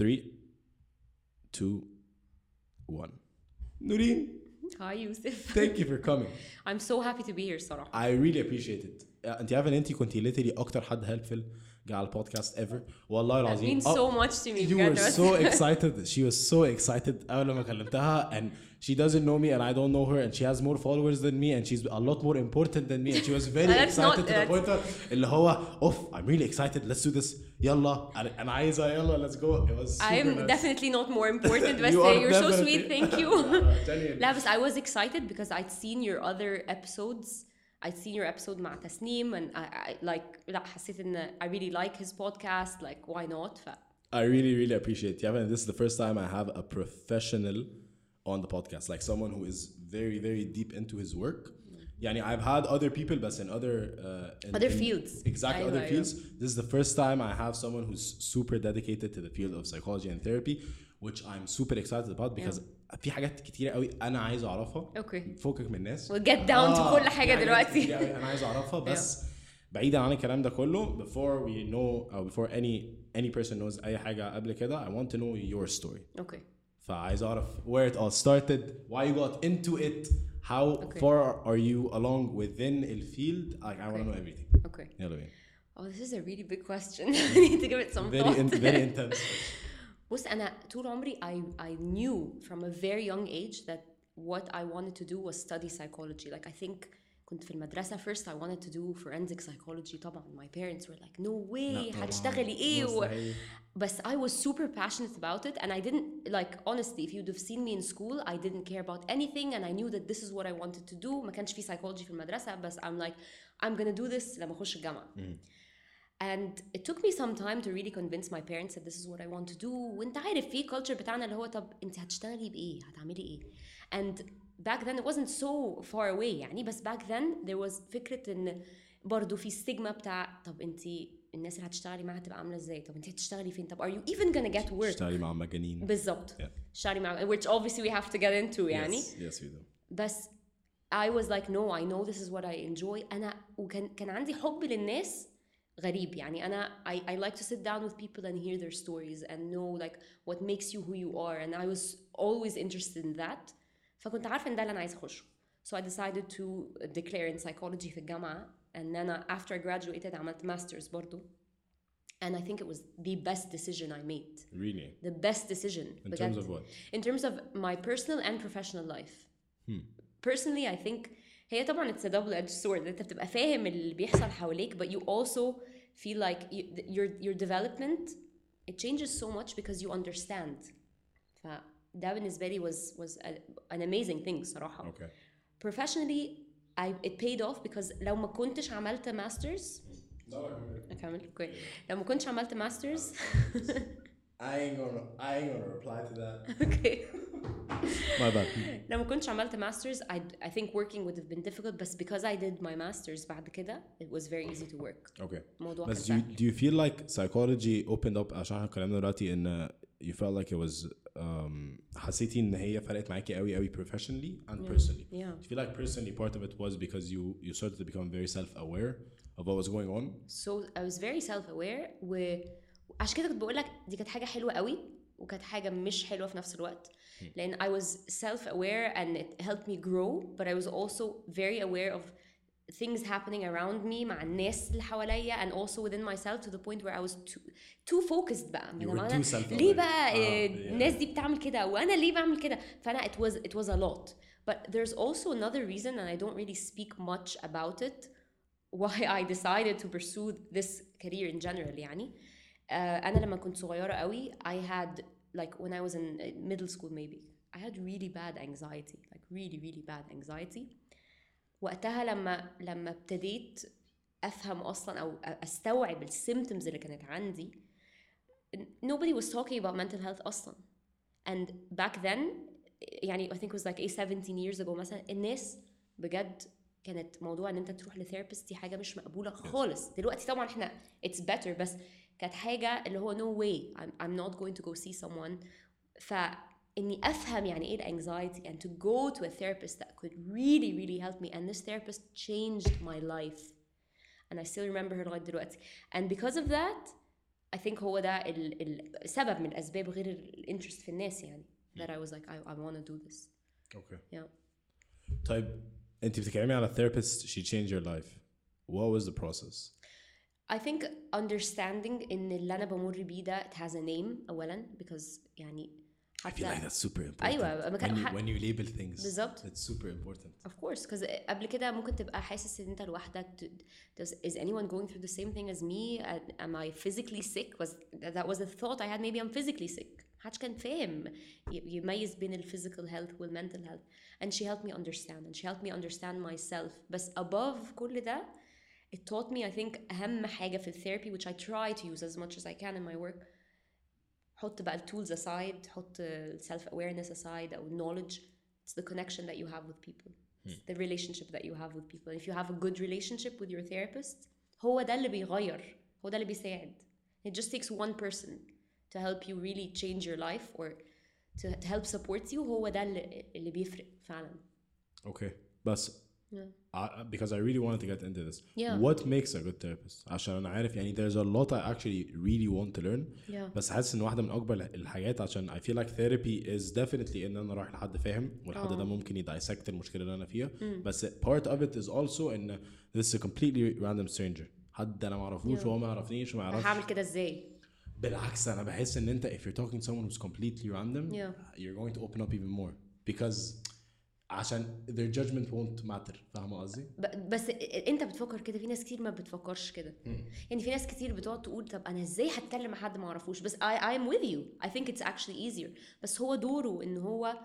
three, two, one. Nureen, Hi Yusuf. thank you for coming. I'm so happy to be here صراحة. I really appreciate it. Uh, انت عارفه ان انت كنتي literally اكتر حد helpful جه على البودكاست ever والله That العظيم means Oh, so much to me you بجد were بس. so excited she was so excited اول لما كلمتها and she doesn't know me and I don't know her and she has more followers than me and she's a lot more important than me and she was very That's not- excited to the that's- point that اللي هو اوف I'm really excited let's do this يلا أنا- انا عايزه يلا let's go it was super I'm nice. definitely not more important بس You are you're so definitely- sweet thank you. Genuinely. لا بس I was excited because I'd seen your other episodes I'd seen your episode مع تسنيم and I, I like لا حسيت ان I really like his podcast like why not ف I really, really appreciate it. Yeah, and this is the first time I have a professional on the podcast, like someone who is very, very deep into his work. Yani, I've had other people, but in other uh, in- Other in- fields. Exactly, أيوة، other أيوة. fields. This is the first time I have someone who's super dedicated to the field of psychology and therapy, which I'm super excited about because في حاجات كتيرة قوي أنا عايز أعرفها. Okay. فوقك من الناس. down to آه، كل حاجات دلوقتي أنا عايز أعرفها بس بعيدا عن الكلام ده كله before we know أو before any any person knows أي حاجة قبل كده I want to know your story okay فعايز أعرف where it all started why you got into it how Okay. far are you along within the field like I want to know everything okay يلا بينا oh this is a really big question I need to give it some very thought in, very intense بص انا طول عمري I I knew from a very young age that what I wanted to do was study psychology like I think كنت في المدرسة first I wanted to do forensic psychology طبعا my parents were like no way طبعاً. هتشتغلي ايه و... مستحيل. بس I was super passionate about it and I didn't like honestly if you'd have seen me in school I didn't care about anything and I knew that this is what I wanted to do ما كانش في psychology في المدرسة بس I'm like I'm gonna do this لما اخش الجامعة and it took me some time to really convince my parents that this is what I want to do وانت عارف في culture بتاعنا اللي هو طب انت هتشتغلي بايه هتعملي ايه and back then it wasn't so far away يعني بس back then there was فكرة ان برضه في ستيجما بتاع طب انت الناس اللي هتشتغلي معاها هتبقى عامله ازاي طب انت هتشتغلي فين طب are you even gonna get work اشتغلي مع مجانين بالظبط Yeah. اشتغلي مع which obviously we have to get into يعني yes, yes we do بس I was like no I know this is what I enjoy أنا وكان كان عندي حب للناس غريب يعني أنا I, I like to sit down with people and hear their stories and know like what makes you who you are and I was always interested in that فكنت عارفة إن ده اللي أنا عايزة أخشه so I decided to declare in psychology في الجامعة and أنا after I graduated عملت masters برضو and I think it was the best decision I made really the best decision in بجد. terms of what in terms of my personal and professional life personally I think هي طبعا it's a double edged sword انت بتبقى فاهم اللي بيحصل حواليك but you also feel like you, your your development it changes so much because you understand فده بالنسبة لي was was a, an amazing thing صراحة okay professionally I it paid off because لو ما كنتش عملت masters أكمل اوكي لو ما كنتش عملت masters I ain't gonna I ain't gonna reply to that okay my bad لو ما كنتش عملت masters I, I think working would have been difficult بس because I did my masters بعد كده it was very easy to work okay الموضوع كان But do you, سهل do you feel like psychology opened up عشان احنا اتكلمنا دلوقتي ان you felt like it was um, حسيتي ان هي فرقت معاكي قوي قوي professionally and personally yeah. do you feel like personally part of it was because you you started to become very self-aware of what was going on so I was very self aware وعشان كده كنت بقول لك دي كانت حاجة حلوة قوي وكانت حاجة مش حلوة في نفس الوقت لأن I was self aware and it helped me grow but I was also very aware of things happening around me مع الناس اللي حواليا and also within myself to the point where I was too too focused بقى You يا were جماعة too أنا self-aware. ليه بقى آه، آه، yeah. الناس دي بتعمل كده وانا ليه بعمل كده فانا it was it was a lot but there's also another reason and I don't really speak much about it why I decided to pursue this career in general يعني uh, أنا لما كنت صغيرة قوي I had like when I was in middle school maybe I had really bad anxiety like really really bad anxiety وقتها لما لما ابتديت أفهم أصلا أو أستوعب السيمتومز اللي كانت عندي nobody was talking about mental health أصلا and back then يعني I think it was like a 17 years ago مثلا الناس بجد كانت موضوع ان انت تروح لثيرابيست دي حاجه مش مقبوله خالص دلوقتي طبعا احنا it's better بس كانت حاجة اللي هو no way I'm, I'm not going to go see someone فاني افهم يعني إيه الانكزايتي and to go to a therapist that could really really help me and this therapist changed my life and I still remember her لغايه دلوقتي and because of that I think هو ده ال- ال- سبب من الاسباب غير الانترست في الناس يعني that I was like I, I want to do this أوكي yeah طيب انت بتتكلمي على therapist she changed your life what was the process I think understanding ان اللي انا بمر بيه ده it has a name اولا because يعني I feel like that's super important أيوة، ما كان when you, ح- when you label things بالظبط. it's super important Of course, because قبل كده ممكن تبقى حاسس ان انت لوحدك. Does is anyone going through the same thing as me? Uh, Am I physically sick? Was that was a thought I had? Maybe I'm physically sick. محدش كان فاهم ي- يميز بين ال physical health وال mental health. And she helped me understand and she helped me understand myself. بس above كل ده it taught me I think أهم حاجة في therapy which I try to use as much as I can in my work حط بقى التولز aside حط self awareness aside أو knowledge it's the connection that you have with people it's the relationship that you have with people if you have a good relationship with your therapist هو ده اللي بيغير هو ده اللي بيساعد it just takes one person to help you really change your life or to, to help support you هو ده اللي, اللي بيفرق فعلا okay بس yeah. I, because I really wanted to get into this Yeah. what makes a good therapist عشان انا عارف يعني there's a lot I actually really want to learn Yeah. بس حاسس ان واحده من اكبر الحاجات عشان I feel like therapy is definitely ان انا رايح لحد فاهم والحد ده آه. ممكن يدايسكت المشكله اللي انا فيها بس part of it is also ان this is a completely random stranger حد انا ما اعرفوش Yeah. وهو ما يعرفنيش وما هعمل يعرفش كده ازاي بالعكس انا بحس ان انت if you're talking to someone who's completely random Yeah. you're going to open up even more because عشان their judgment won't matter. فاهمة قصدي؟ بس انت بتفكر كده. في ناس كتير ما بتفكرش كده. يعني في ناس كتير بتقعد تقول طب أنا إزاي هتكلم مع حد ما أعرفوش؟ بس I, I'm with you. I think it's actually easier. بس هو دوره إن هو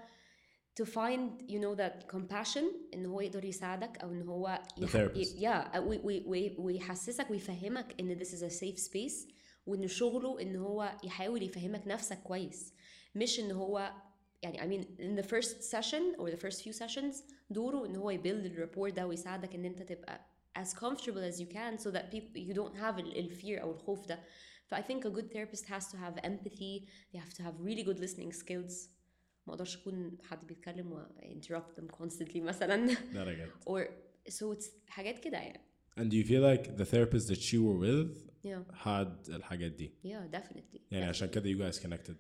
to find you know that compassion إن هو يقدر يساعدك أو إن هو therapist. yeah وي- وي- وي- ويحسسك ويفهمك إن this is a safe space وإن شغله إن هو يحاول يفهمك نفسك كويس. مش إن هو يعني I mean in the first session or the first few sessions دوره ان هو يبيلد الرابور ده ويساعدك ان انت تبقى as comfortable as you can so that people you don't have ال- الفير او الخوف ده ف I think a good therapist has to have empathy they have to have really good listening skills ما اقدرش اكون حد بيتكلم و interrupt them constantly مثلا that I get or so it's حاجات كده يعني and do you feel like the therapist that you were with yeah had الحاجات دي yeah definitely يعني عشان كده you guys connected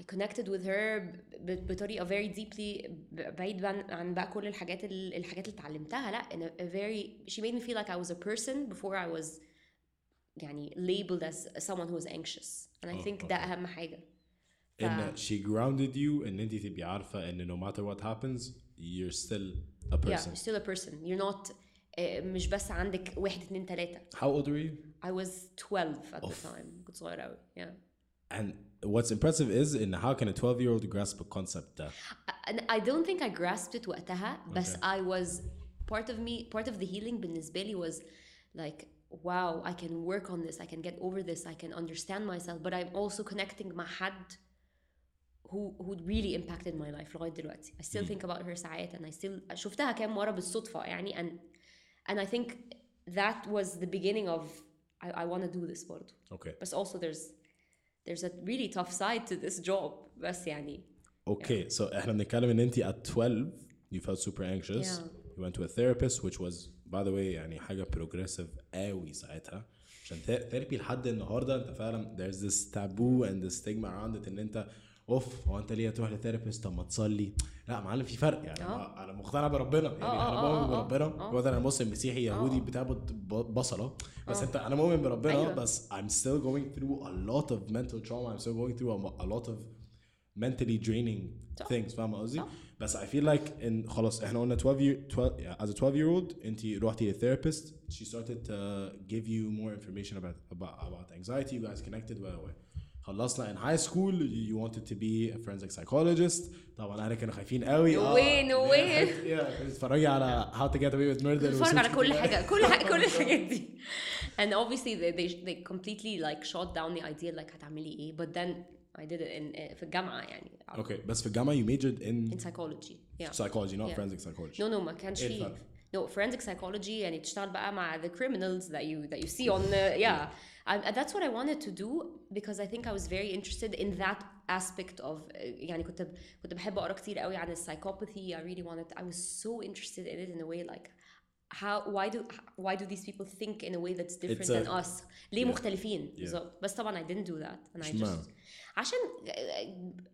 I connected with her ب- بطريقه very deeply ب- بعيد عن عن بقى كل الحاجات ال- الحاجات اللي اتعلمتها لا in a, a very she made me feel like I was a person before I was يعني labeled as someone who was anxious and I Oh, think ده okay. اهم حاجه ف- ان she grounded you ان انت تبقي عارفه ان no matter what happens you're still a yeah person you're still a person you're not آه، مش بس عندك واحد اتنين تلاته how old were you I was 12 at the Oof. time كنت صغيرة أوي yeah and what's impressive is in how can a 12 year old grasp a concept ده and I don't think I grasped it وقتها بس Okay. I was part of me part of the healing بالنسبة لي was like wow I can work on this I can get over this I can understand myself but I'm also connecting مع حد who who really impacted my life لغاية دلوقتي I still think about her ساعات and I still شفتها كام مرة بالصدفة يعني and and I think that was the beginning of I, I want to do this برضه okay but also there's there's a really tough side to this job بس يعني okay so احنا بنتكلم ان انت at 12 you felt super anxious Yeah. you went to a therapist which was by the way يعني حاجه progressive قوي ساعتها عشان ثيرابي لحد النهارده انت فعلا there's this taboo and this stigma around it ان انت اوف هو انت ليه تروح لثيرابيست طب ما تصلي لا معلم في فرق يعني آه. أنا مقتنع بربنا يعني آه، أنا آه، مؤمن آه، آه، بربنا آه. وقت أنا مسلم مسيحي يهودي آه. بتعبد ب- بصله بس آه. انت أنا مؤمن بربنا أيوة. بس I'm still going through a lot of mental trauma I'm still going through a, a lot of mentally draining صح. things فاهم قصدي؟ بس I feel like in خلاص إحنا قلنا 12 year 12 yeah, as a 12 year old انت روحتي للثيرابيست she started to give you more information about about, about anxiety you guys connected well, well. خلصنا in high school you wanted to be a forensic psychologist طبعا اهلك كانوا خايفين قوي No way, no way. yeah بتتفرجي على how to get away with murder بتفرج على وسوتشي كل كده. حاجة كل حاجة كل الحاجات دي and obviously they, they, they completely like shot down the idea like هتعملي ايه but then I did it in في الجامعة يعني okay بس في الجامعة you majored in in psychology yeah psychology not Yeah. forensic psychology no no ما كانش إيه فيه الفرق؟ no forensic psychology يعني تشتغل بقى مع the criminals that you that you see on the, yeah I, that's what I wanted to do because I think I was very interested in that aspect of يعني كنت كنت بحب اقرا كتير قوي عن السايكوباثي I really wanted I was so interested in it in a way like how why do why do these people think in a way that's different It's a- than us ليه مختلفين بالظبط بس طبعا I didn't do that and I اشمعنى؟ just عشان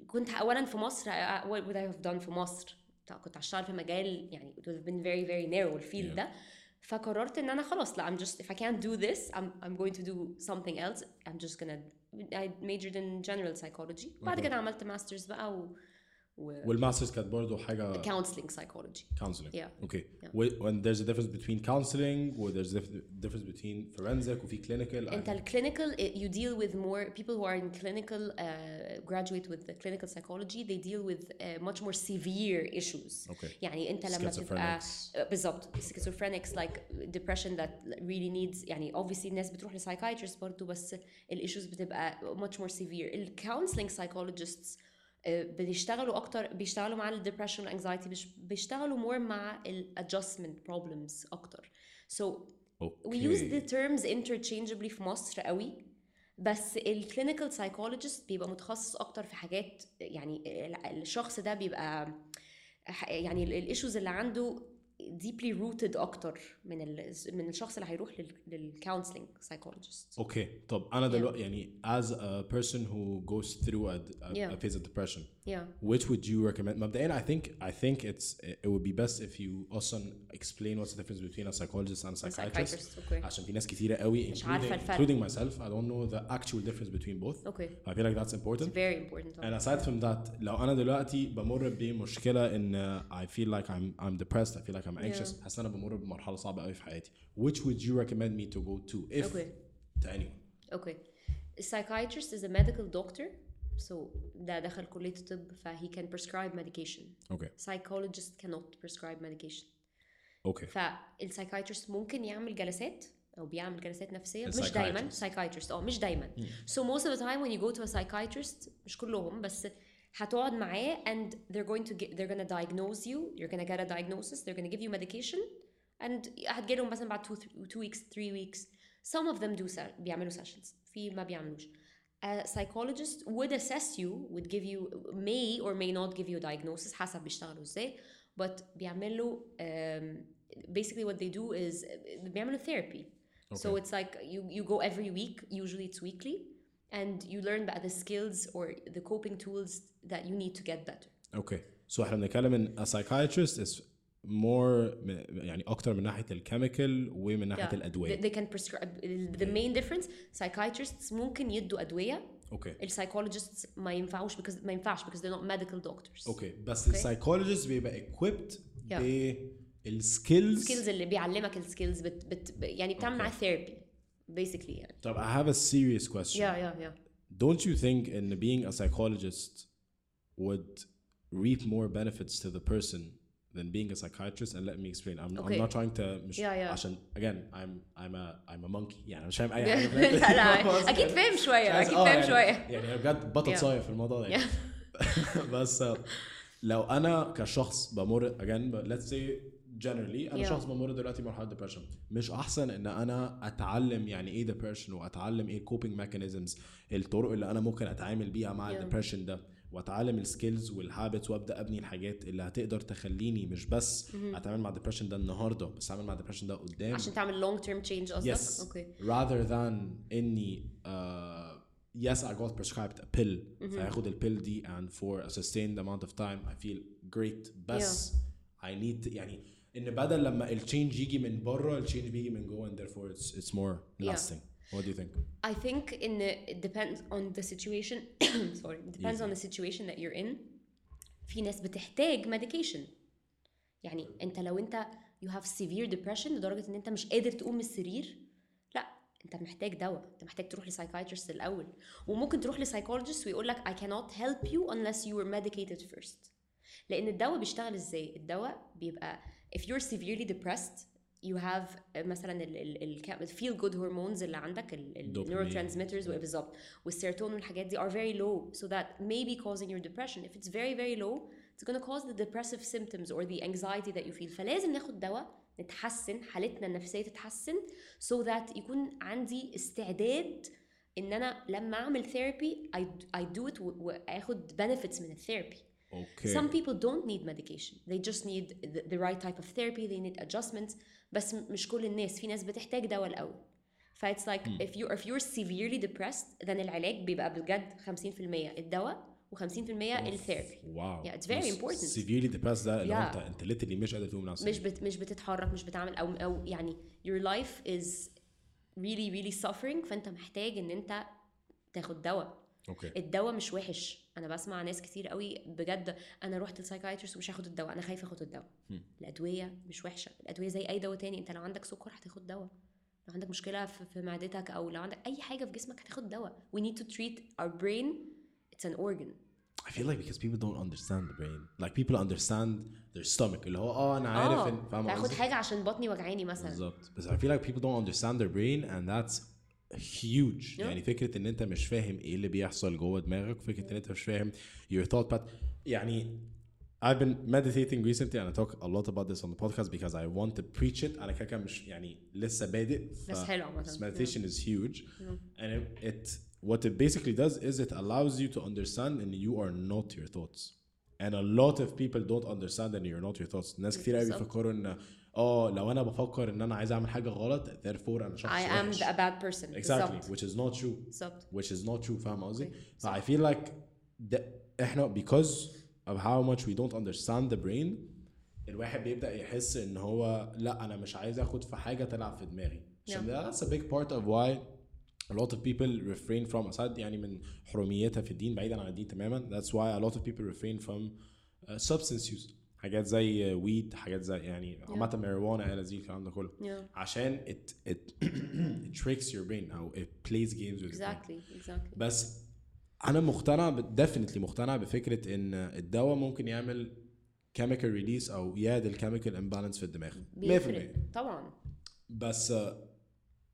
كنت اولا في مصر what would I have done في مصر كنت هشتغل في مجال يعني it would have been very very narrow الفيلد Yeah. ده فقررت ان انا خلاص لا I'm just if I can't do this I'm I'm going to do something else I'm just gonna I majored in general psychology بعد Okay. كده عملت ماسترز بقى و, و والماسترز كانت برضه حاجه counseling psychology counseling Yeah. okay Yeah. Wh- when there's a difference between counseling or there's a dif- difference between forensic وفي clinical انت الكلينيكال you deal with more people who are in clinical uh, graduate with the clinical psychology they deal with uh, much more severe issues Okay. يعني انت لما تبقى Schizophrenics. بالظبط schizophrenics like depression that really needs يعني obviously الناس بتروح لسايكايترست برضه بس الايشوز بتبقى much more severe الكونسلنج psychologists uh, بيشتغلوا أكتر بيشتغلوا مع الدبريشن والانكزايتي بيشتغلوا more مع الادجستمنت problems أكتر we use Okay. the terms interchangeably في مصر قوي بس الكلينيكال سايكولوجيست بيبقى متخصص أكتر في حاجات يعني ال- الشخص ده بيبقى يعني الايشوز اللي عنده deeply rooted أكتر من ال من الشخص اللي هيروح للكونسلنج سايكولوجيست أوكي طب أنا دلوقتي يعني as a person who goes through a, a, Yeah. a phase of depression yeah which would you recommend مبدئيا I think I think it's it would be best if you also explain what's the difference between a psychologist and a psychiatrist psychiatrist okay عشان في ناس كتيرة قوي مش عارفة including, الفرق. including myself I don't know the actual difference between both okay I feel like that's important very important and aside from that لو انا دلوقتي بمر بمشكله ان I feel like I'm I'm depressed I feel like I'm anxious حاسس ان انا بمر بمرحله صعبه قوي في حياتي which would you recommend me to go to if Okay. to anyone Okay. A psychiatrist is a medical doctor. So ده دخل كلية الطب فهي can prescribe medication. okay Psychologist cannot prescribe medication. okay فالسايكايترست ممكن يعمل جلسات أو بيعمل جلسات نفسيه مش. دايما سايكايترست آه مش دايما so most of the time when you go to a psychiatrist مش كلهم بس هتقعد معاه and they're going to get they're to diagnose you you're to get a diagnosis they're to give you medication and هتجيلهم مثلا بعد two, two weeks three weeks some of them do بيعملوا sessions في ما بيعملوش a psychologist would assess you would give you may or may not give you a diagnosis حسب بيشتغلوا ازاي but بيعملوا um, basically what they do is بيعملوا therapy so Okay. it's like you you go every week usually it's weekly and you learn about the skills or the coping tools that you need to get better okay so احنا بنتكلم ان a psychiatrist is more يعني أكتر من ناحيه الكيميكال ومن ناحيه they, الادويه they can prescribe the main difference psychiatrists ممكن يدوا ادويه أوكي السايكولوجيستس ما ينفعوش because ما ينفعش because they're not medical doctors أوكي بس السايكولوجيست بيبقى equipped Yeah. بالسكيلز السكيلز اللي بيعلمك السكيلز بت, بت يعني بتعمل معاه ثيرابي basically يعني طب I have a serious question yeah yeah yeah don't you think in being a psychologist would reap more benefits to the person than being a psychiatrist and let me explain I'm, Okay. I'm not trying to مش Yeah, yeah. عشان again I'm I'm a I'm a monkey يعني مش فاهم اي حاجة لا لا أكيد فاهم شوية أكيد فاهم شوية يعني أنا بجد بطل. صايع في الموضوع ده يعني. بس لو أنا كشخص بمر again let's say generally أنا Yeah. شخص بمر دلوقتي مرحلة depression مش أحسن إن أنا أتعلم يعني إيه depression وأتعلم إيه coping mechanisms الطرق اللي أنا ممكن أتعامل بيها مع Yeah. الدبريشن ده واتعلم السكيلز والهابتس وابدأ أبني الحاجات اللي هتقدر تخليني مش بس أتعامل مع الدبريشن ده النهارده بس أتعامل مع الدبريشن ده قدام. عشان تعمل long term change قصدك؟ Yes. أوكي rather than إني uh, yes I got prescribed a pill. فاخد البيل دي and for a sustained amount of time I feel great. بس I need يعني إن بدل لما التشينج يجي من بره التشينج بيجي من جوه and therefore it's it's more Yeah. What do you think I think in the, it depends on the situation sorry it depends on the situation that you're in في ناس بتحتاج medication يعني انت لو انت you have severe depression لدرجة ان انت مش قادر تقوم من السرير لا انت محتاج دواء انت محتاج تروح لسايكايترست الأول وممكن تروح لسايكولوجيست ويقول لك I cannot help you unless you were medicated first لأن الدواء بيشتغل إزاي الدواء بيبقى if you're severely depressed you have مثلا ال feel good hormones اللي عندك ال Dopamine. neurotransmitters بالظبط والسيروتونين والحاجات دي are very low so that may be causing your depression if it's very very low it's going to cause the depressive symptoms or the anxiety that you feel فلازم ناخد دواء نتحسن حالتنا النفسيه تتحسن so that يكون عندي استعداد ان انا لما اعمل ثيرابي I, I do it و- واخد benefits من الثيرابي Okay. Some people don't need medication. They just need the, the right type of therapy. They need adjustments. بس مش كل الناس. في ناس بتحتاج دواء الأول. ف it's like if you if you're severely depressed then العلاج بيبقى بجد 50% الدواء و50% الثيرابي. واو it's very important. severely depressed ده اللي Yeah. انت انت literally مش قادر تقوم مش. بت مش بتتحرك مش بتعمل أو أو يعني your life is really really suffering فأنت محتاج إن أنت تاخد دواء أوكي. الدواء مش وحش. أنا بسمع ناس كتير قوي بجد أنا رحت للسايكايترست ومش هاخد الدواء أنا خايفة أخد الدواء. الأدوية مش وحشة. الأدوية زي أي دواء تاني أنت لو عندك سكر هتاخد دواء. لو عندك مشكلة في, معدتك أو لو عندك أي حاجة في جسمك هتاخد دواء. We need to treat our brain it's an organ. I feel like because people don't understand the brain. Like people understand their stomach. اللي هو آه أنا عارف آه ان فاهم تاخد؟ حاجة عشان بطني وجعاني مثلا. بالظبط. بس I feel like people don't understand their brain and that's Yeah. يعني فكرة ان انت مش فاهم إيه اللي بيحصل جوه دماغك فكرة ان انت مش فاهم your thought pattern يعني I've been meditating recently and I talk a lot about this on the podcast because I want to preach it أنا كده مش يعني لسه بادئ بس حلو. بس meditation is huge and it, it what it basically does is it allows you to understand and you are not your thoughts and a lot of people don't understand that you're not your thoughts ناس كتير قوي. بيفكروا ان آه لو أنا بفكر ان أنا عايز اعمل حاجة غلط therefore أنا شخص I am وحش. the, a bad person exactly بالظبط which is not true بالظبط which is not true فاهم قصدي؟ ف I feel like the, إحنا because of how much we don't understand the brain الواحد بيبدأ يحس ان هو لا أنا مش عايز اخد في حاجة تلعب في دماغي عشان Yeah. that's a big part of why a lot of people refrain from aside يعني من حرميتها في الدين بعيدا عن الدين تماما that's why a lot of people refrain from uh, substance use حاجات زي ويد حاجات زي يعني عامة marijuana LSD الكلام ده كله. Yeah. عشان it it it tricks your brain أو it plays games with your brain. Exactly exactly. بس أنا مقتنع ديفنتلي مقتنع بفكرة إن الدواء ممكن يعمل كيميكال ريليس أو يعدل كيميكال امبالانس في الدماغ. 100% بيفرق طبعا. بس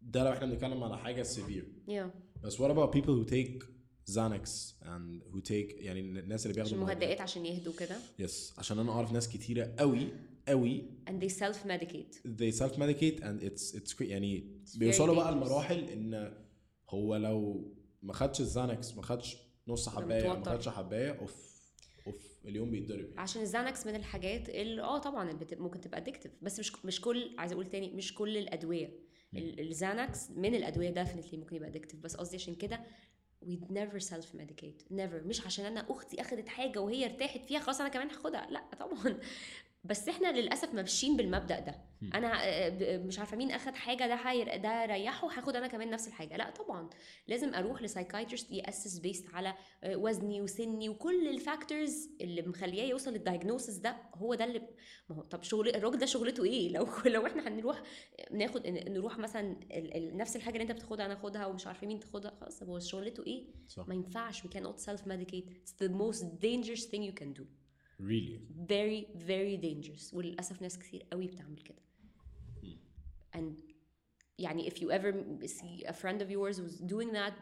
ده لو إحنا بنتكلم على حاجة سيفير yeah. بس what about people who take Xanax and who take يعني الناس اللي بياخدوا مهدئات عشان يهدوا كده. يس عشان أنا أعرف ناس كتيرة قوي قوي. And they self medicate they self medicate and it's it's يعني very بيوصلوا بقى. لمراحل إن هو لو ما خدش الزانكس ما خدش نص حباية ما. خدش حباية أوف أوف اليوم بيتضرب يعني. عشان الزانكس من الحاجات اللي آه طبعا ممكن تبقى ادكتيف بس مش مش كل عايزه أقول تاني مش كل الأدوية. ال- الزانكس من الأدوية ديفنتلي ممكن يبقى ادكتيف بس قصدي عشان كده we never self medicate never. مش عشان أنا أختي أخدت حاجة وهي ارتاحت فيها خلاص أنا كمان هاخدها. لا طبعا. بس إحنا للأسف ماشيين بالمبدأ ده. أنا آه، ب- مش عارفة مين أخد حاجة ده هير... ده ريحه هاخد أنا كمان نفس الحاجة. لأ طبعا. لازم أروح لسايكايترست يأسس بيست على آه، وزني وسني وكل الفاكتورز اللي مخليه يوصل للدايجنوسس ده. هو ده اللي ما هو طب شغل الراجل ده شغلته إيه؟ لو لو إحنا هنروح ناخد نروح مثلا. نفس الحاجة اللي أنت بتاخدها أنا أخدها ومش عارفة مين تاخدها. خلاص هو شغلته إيه؟ صح. ما ينفعش. We cannot self medicate it's the most dangerous thing you can do. Really very very dangerous وللاسف ناس كتير قوي بتعمل كده and يعني if you ever see a friend of yours who's doing that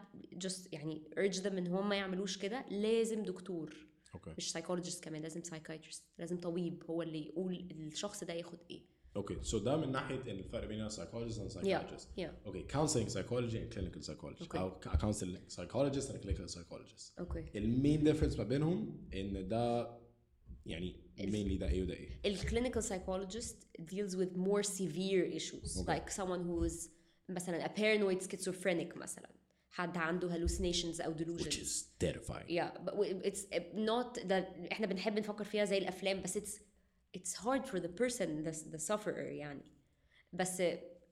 just يعني urge them ان هم ما يعملوش كده لازم دكتور أوكي مش psychologist كمان لازم psychiatrist لازم طبيب هو اللي يقول الشخص ده ياخد إيه أوكي سو ده من ناحيه الفرق بين psychologist and psychiatrist yeah أوكي counseling psychology and clinical psychology Okay. أو counseling psychologist and clinical psychologist أوكي المين ديفرنس ما بينهم ان ده يعني mainly ده ايه وده ايه الكلينيكال psychologist deals with more severe issues Okay. like someone who is مثلا a paranoid schizophrenic مثلا حد عنده hallucinations او delusions which is terrifying yeah but we- it's not that احنا بنحب نفكر فيها زي الافلام بس it's it's hard for the person the, the sufferer يعني بس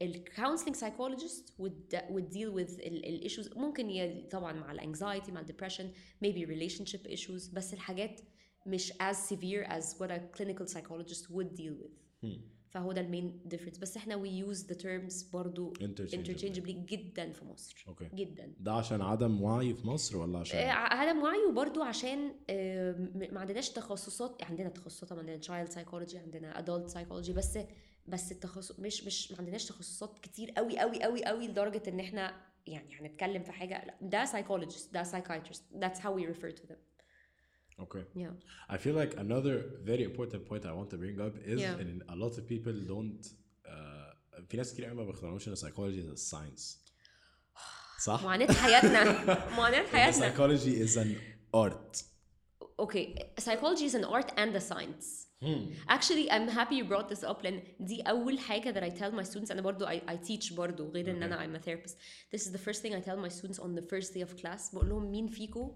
ال counseling psychologist would would deal with ال, ال issues ممكن ي- طبعا مع ال anxiety مع ال depression maybe relationship issues بس الحاجات مش as severe as what a clinical psychologist would deal with. فهو ده المين difference. بس إحنا we use the terms برضو Interchangeably. interchangeably جدا في مصر. أوكي جدا. ده عشان عدم وعي في مصر ولا عشان آه، عدم وعي وبرضه عشان آه، ما عندناش تخصصات عندنا تخصصات عندنا child psychology عندنا adult psychology بس بس التخصص مش مش ما عندناش تخصصات كتير قوي قوي قوي قوي لدرجة إن إحنا يعني هنتكلم في حاجة لا، ده psychologist ده psychiatrist that's how we refer to them. Okay. yeah I feel like another very important point I want to bring up is Yeah. in a lot of people don't uh, في ناس كتير قوي ما بيقتنعوش ان psychology is a science صح؟ معاناه حياتنا معاناه إن حياتنا psychology is an art okay psychology is an art and a science actually I'm happy you brought this up لان دي اول حاجه that I tell my students انا برضو I, I teach برضو غير ان انا I'm a therapist this is the first thing I tell my students on the first day of class بقول لهم مين فيكم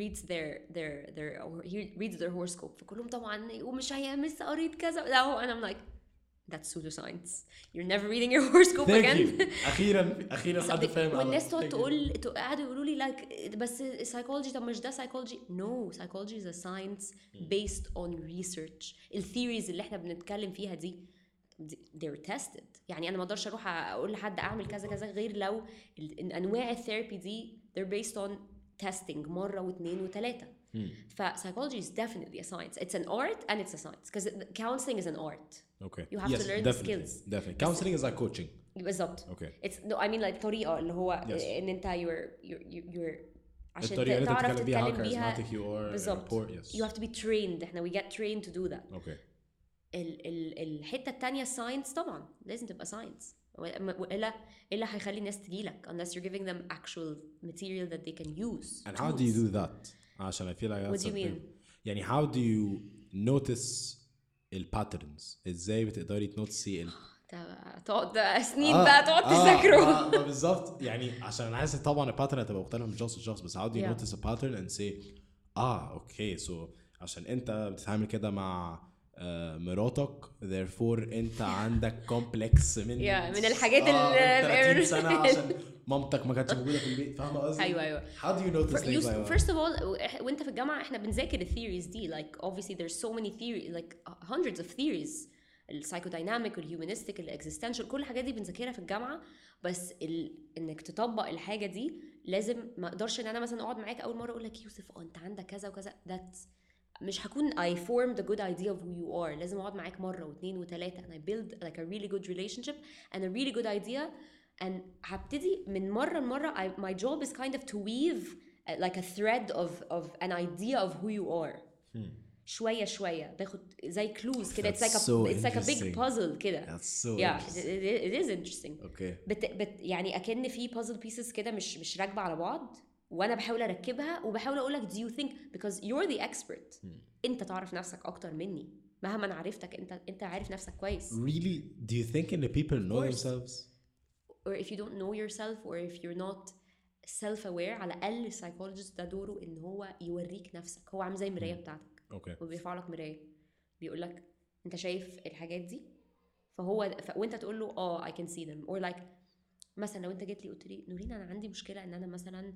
reads their their their or he reads their horoscope فكلهم طبعا ومش هي مس قريت كذا لا هو and I'm like that's pseudoscience you're never reading your horoscope Thank again you. اخيرا اخيرا حد فاهم والناس أنا. تقعد Thank you. تقول تق- قعدوا يقولوا لي like بس psychology طب مش ده psychology no psychology is a science based on research الثيوريز اللي احنا بنتكلم فيها دي دي- they're tested يعني انا ما اقدرش اروح اقول لحد اعمل كذا كذا غير لو ال- إن انواع الثيرابي دي they're based on testing مره واثنين وثلاثه ف psychology is definitely a science it's an art and it's a science because counseling is an art Okay. You have to Yes, learn the definitely, skills. Definitely. Counseling is like coaching. بالظبط Okay. it's no I mean like طريقة اللي هو Yes. ان انت you're you're you're, you're عشان الطريقة اللي انت تعرف بتتكلم بيها how تتكلم بيها charismatic you are. بالظبط rapport, yes. you have to be trained احنا we get trained to do that Okay. ال ال الحتة التانية ساينس طبعا لازم تبقى ساينس والا إلا هيخلي الناس تجيلك unless you're giving them actual material that they can use And how do you tools. do that? عشان I feel like What that's do you mean? يعني how do you notice الباترنز إزاي بتقدري تنوتسي ال تقعد سنين بقى تقعد تذاكره آه ما بالظبط يعني عشان أنا عايز طبعا الباترن هتبقى مختلفة من شخص لشخص بس how do you Yeah. notice a pattern and say آه أوكي سو عشان أنت بتتعامل كده مع آه، مراتك. Therefore انت عندك كومبلكس من Yeah، من الحاجات آه، ال- من 30 سنة عشان مامتك ما كانتش موجودة في البيت. فاهمة قصدي؟ أيوه أيوه. How do you notice things like that؟ first of all وإنت في الجامعة إحنا بنذاكر الثيوريز دي. Like obviously there's so many theories like hundreds of theories. السايكودايناميك والهيومانستيك الاكزيستنشال كل الحاجات دي بنذاكرها في الجامعة. بس ال... إنك تطبق الحاجة دي لازم ما أقدرش إن أنا مثلا أقعد معاك أول مرة أقول لك يوسف آه أنت عندك كذا وكذا. That's مش هكون I formed a good idea of who you are لازم اقعد معاك مره واثنين وثلاثه and I build like a really good relationship and a really good idea and هبتدي من مره لمره I, my job is kind of to weave uh, like a thread of of an idea of who you are شويه شويه باخد زي كلوز كده it's like a That's so it's like a big interesting. puzzle كده That's so yeah it, interesting. it, it is interesting اوكي بت, بت يعني اكن في puzzle pieces كده مش مش راكبه على بعض وأنا بحاول اركبها وبحاول أقول لك do you think because you're the expert. انت تعرف نفسك أكتر مني. مهما أنا عرفتك انت انت عارف نفسك كويس. Really, do you think in the people know themselves? or if you don't know yourself or if you're not self aware على الأقل psychologist ده دوره إن هو يوريك نفسك. هو عامل زي المراية بتاعتك. أوكي وبيرفع لك مراية. بيقول لك أنت شايف الحاجات دي؟ فهو ف... وأنت تقول له آه I can see them. Or like مثلا لو أنت جيت لي قلت لي نورين أنا عندي مشكلة إن أنا مثلا آه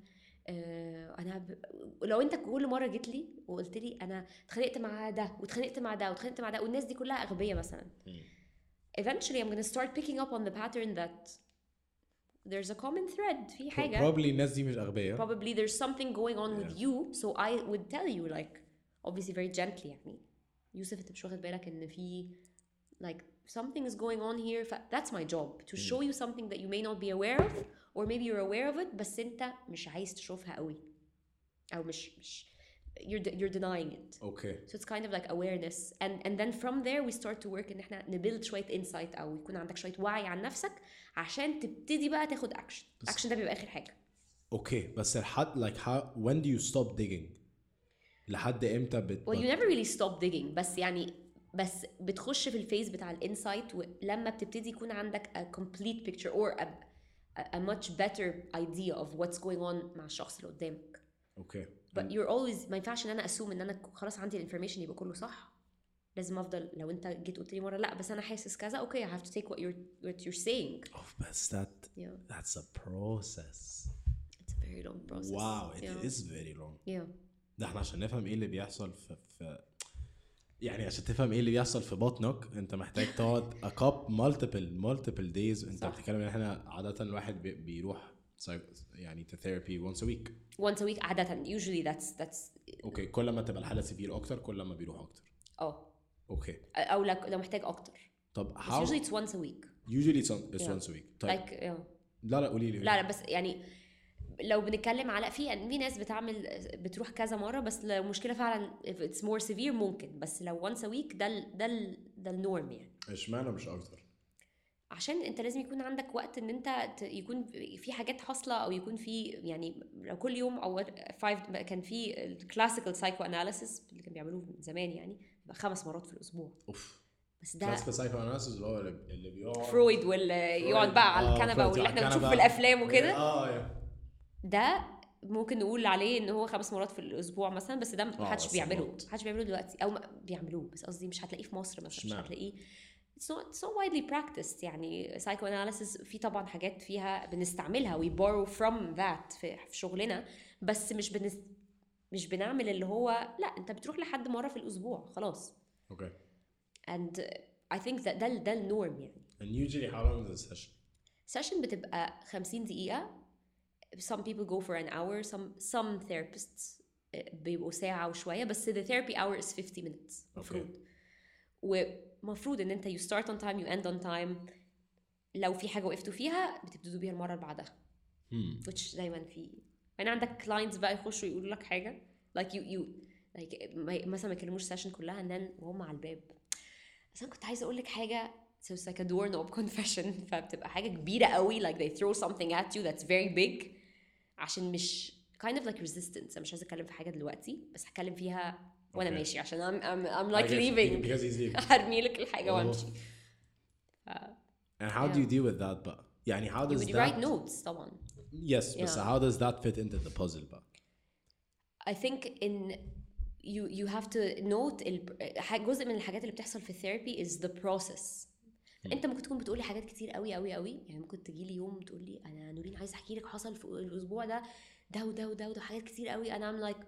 أنا ب... لو انت كل مره جيت لي وقلت لي أنا اتخانقت مع ده واتخانقت مع ده واتخانقت مع ده والناس دي كلها اغبياء مثلا eventually I'm gonna start picking up on the pattern that there's a common thread في حاجة probably الناس دي مش اغبياء probably there's something going on with you so I would tell you like obviously very gently يعني يوسف انت مش واخد بالك ان في like something is going on here ف that's my job to show you something that you may not be aware of or maybe you're aware of it بس انت مش عايز تشوفها قوي او مش مش you're de- you're denying it اوكي so it's kind of like awareness and and then from there we start to work ان احنا نبيلد شويه insight او يكون عندك شويه وعي عن نفسك عشان تبتدي بقى تاخد اكشن اكشن ده بيبقى اخر حاجه اوكي بس لحد like how when do you stop digging لحد امتى بت well you never really stop digging بس يعني بس بتخش في الفيز بتاع الانسايت ولما بتبتدي يكون عندك a complete picture or a, a, much better idea of what's going on مع الشخص اللي قدامك. أوكي but you're always ما ينفعش إن أنا اسوم إن أنا خلاص عندي الانفورميشن يبقى كله صح. لازم أفضل لو أنت جيت قلت لي مرة لأ بس أنا حاسس كذا أوكي I have to take what you're what you're saying. Oh, بس that yeah. that's a process. It's a very long process. Wow it yeah. is very long. Yeah. ده إحنا عشان نفهم إيه اللي بيحصل في, في يعني عشان تفهم إيه اللي بيحصل في بطنك أنت محتاج تقعد cup multiple multiple days. أنت. بتتكلم إن إحنا عادة الواحد بي- بيروح يعني therapy once a week. Once a week عادة. Usually that's that's أوكي. كل ما تبقى الحالة سيفير أكتر كل ما بيروح أكتر. أه. أوكي. أو لو لو محتاج أكتر. طب how usually it's once a week. Usually it's, on, it's Yeah. once a week. طيب. Like yeah. لا لا قولي لي. لا لا بس يعني لو بنتكلم على في في ناس بتعمل بتروح كذا مرة بس لو مشكله فعلا it's more severe ممكن بس لو once a week ده ال ده ال ده النورم يعني. اشمعنى مش أكتر؟ عشان أنت لازم يكون عندك وقت إن أنت يكون في حاجات حاصلة أو يكون في يعني لو كل يوم أو فايف كان في الكلاسيكال سايكو اناليسيس اللي كانوا بيعملوه من زمان يعني خمس مرات في الأسبوع. أوف. بس ده كلاسيكال سايكو اناليسيس اللي هو اللي بيقعد فرويد واللي يقعد بقى على آه، الكنبة واللي إحنا بنشوف في. الأفلام وكده. آه يا ده ممكن نقول عليه إن هو خمس مرات في الأسبوع مثلا بس ده آه، محدش بيعمله. محدش بيعمله دلوقتي أو بيعملوه بس قصدي مش هتلاقيه في مصر مثلا مش؟ هتلاقيه. It's not, it's not widely practiced يعني psychoanalysis في طبعا حاجات فيها بنستعملها we borrow from that في, في شغلنا بس مش بنس مش بنعمل اللي هو لا أنت بتروح لحد مرة في الأسبوع خلاص. أوكي. And I think that ده ده النورم يعني. And usually how long is the session? سيشن بتبقى 50 دقيقة. some people go for an hour some some therapists آه، بيبقوا ساعة وشوية بس the therapy hour is 50 minutes مفروض ومفروض ان انت you start on time you end on time لو في حاجة وقفتوا فيها بتبتدوا بيها المرة اللي بعدها hmm. which دايما في يعني عندك clients بقى يخشوا يقولوا لك حاجة like you you like ما- مثلا ما يكلموش سيشن كلها and then وهم على الباب بس انا كنت عايزة اقول لك حاجة so it's like a doorknob confession فبتبقى حاجة كبيرة قوي like they throw something at you that's very big عشان مش kind of like resistance انا مش عايزة اتكلم في حاجة دلوقتي بس هتكلم فيها وانا Okay. ماشي عشان I'm, I'm, I'm like I guess leaving because he's leaving هرمي لك الحاجة Oh. وامشي and how do you deal with that بقى يعني how you does would that write notes طبعا yes but so Yeah. how does that fit into the puzzle بقى I think in you you have to note ال, ح- جزء من الحاجات اللي بتحصل في الثيرابي is the process أنت ممكن تكون بتقولي حاجات كتير قوي قوي قوي يعني ممكن تجي لي يوم تقول لي أنا نورين عايزة أحكي لك حصل في الأسبوع ده ده وده وده وده حاجات كتير قوي أنا I'm like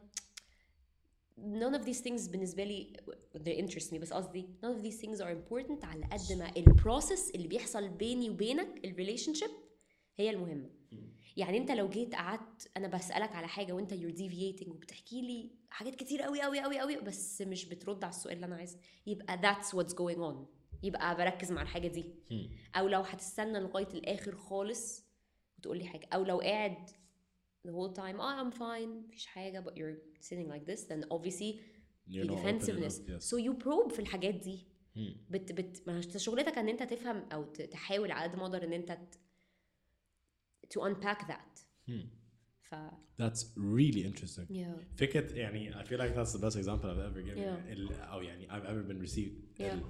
none of these things بالنسبة لي they interest me. بس قصدي none of these things are important على قد ما البروسيس اللي بيحصل بيني وبينك الريليشن شيب هي المهمة. يعني أنت لو جيت قعدت أنا بسألك على حاجة وأنت you're deviating وبتحكي لي حاجات كتير قوي قوي قوي قوي بس مش بترد على السؤال اللي أنا عايزه. يبقى that's what's going on. يبقى بركز مع الحاجة دي أو لو هتستنى لغايه الآخر خالص وتقول لي حاجة أو لو قاعد the whole time oh I'm fine مفيش حاجة but you're sitting like this then obviously You're opening defensiveness yes. so you probe في الحاجات دي Hmm. بت بت ما شغلتك ان انت تفهم أو تحاول على قد ما أقدر ان انت ت- to unpack that Hmm. ف That's really interesting. yeah فكرة يعني I feel like that's the best example I've ever given Yeah. ال- أو يعني I've ever been received Yeah. ال-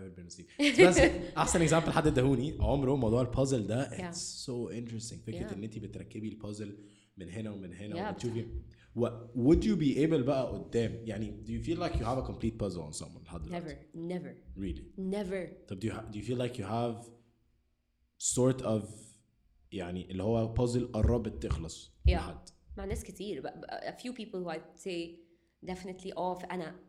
قبل بيرنسلي بس أحسن اكزامبل حد اداهوني. عمره موضوع البازل ده اتس سو انترستنج فكرة إن انت بتركبي البازل من هنا ومن هنا yeah. وبتشوفي. و would you be بقى قدام؟ يعني دو يو فيل لايك يو هاف ا كومبليت بازل on someone لحد دلوقتي؟ نيفر نيفر really? Never. طب دو يو فيل لايك يو هاف سورت اوف يعني اللي هو بازل قربت تخلص لحد؟ مع ناس كتير. a few people who I'd say definitely آه، أنا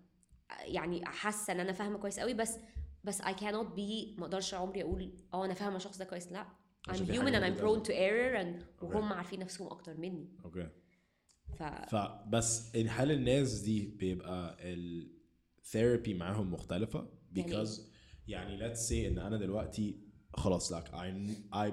يعني حاسة إن أنا فاهمة كويس قوي بس بس I cannot be ما أقدرش عمري أقول آه أنا فاهمة الشخص ده كويس. لا I'm human and I'm prone to error and وهم عارفين نفسهم أكتر مني. أوكي ف فبس هل الناس دي بيبقى الثيرابي معاهم مختلفة؟ يعني because يعني let's say إن أنا دلوقتي خلاص like I I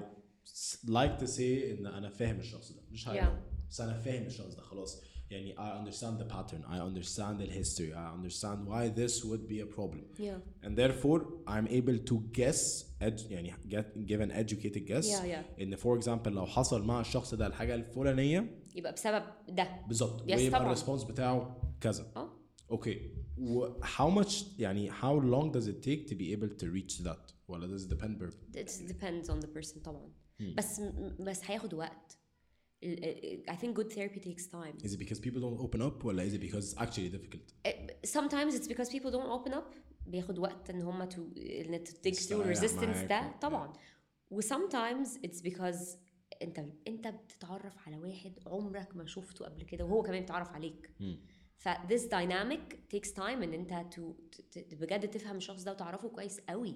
like to say إن أنا فاهم الشخص ده. مش هاي Yeah. بس أنا فاهم الشخص ده خلاص. يعني I understand the pattern I understand the history I understand why this would be a problem yeah and therefore I'm able to guess ed- يعني get, give an educated guess Yeah, yeah. ان for example لو حصل مع الشخص ده الحاجة الفلانية يبقى بسبب ده بالظبط Yes, ويبقى طبعاً. الريسبونس بتاعه كذا اه اوكي و how much يعني how long does it take to be able to reach that ولا does it depend per it depends on the person طبعا بس بس هياخد وقت ال- ال- I think good therapy takes time is it because people don't open up ولا is it because it's actually difficult sometimes it's because people don't open up بياخد وقت ان هم to ان to through resistance ده طبعا و sometimes it's because انت انت بتتعرف على واحد عمرك ما شفته قبل كده وهو كمان بيتعرف عليك ف this dynamic takes time ان انت to, بجد تفهم الشخص ده وتعرفه كويس قوي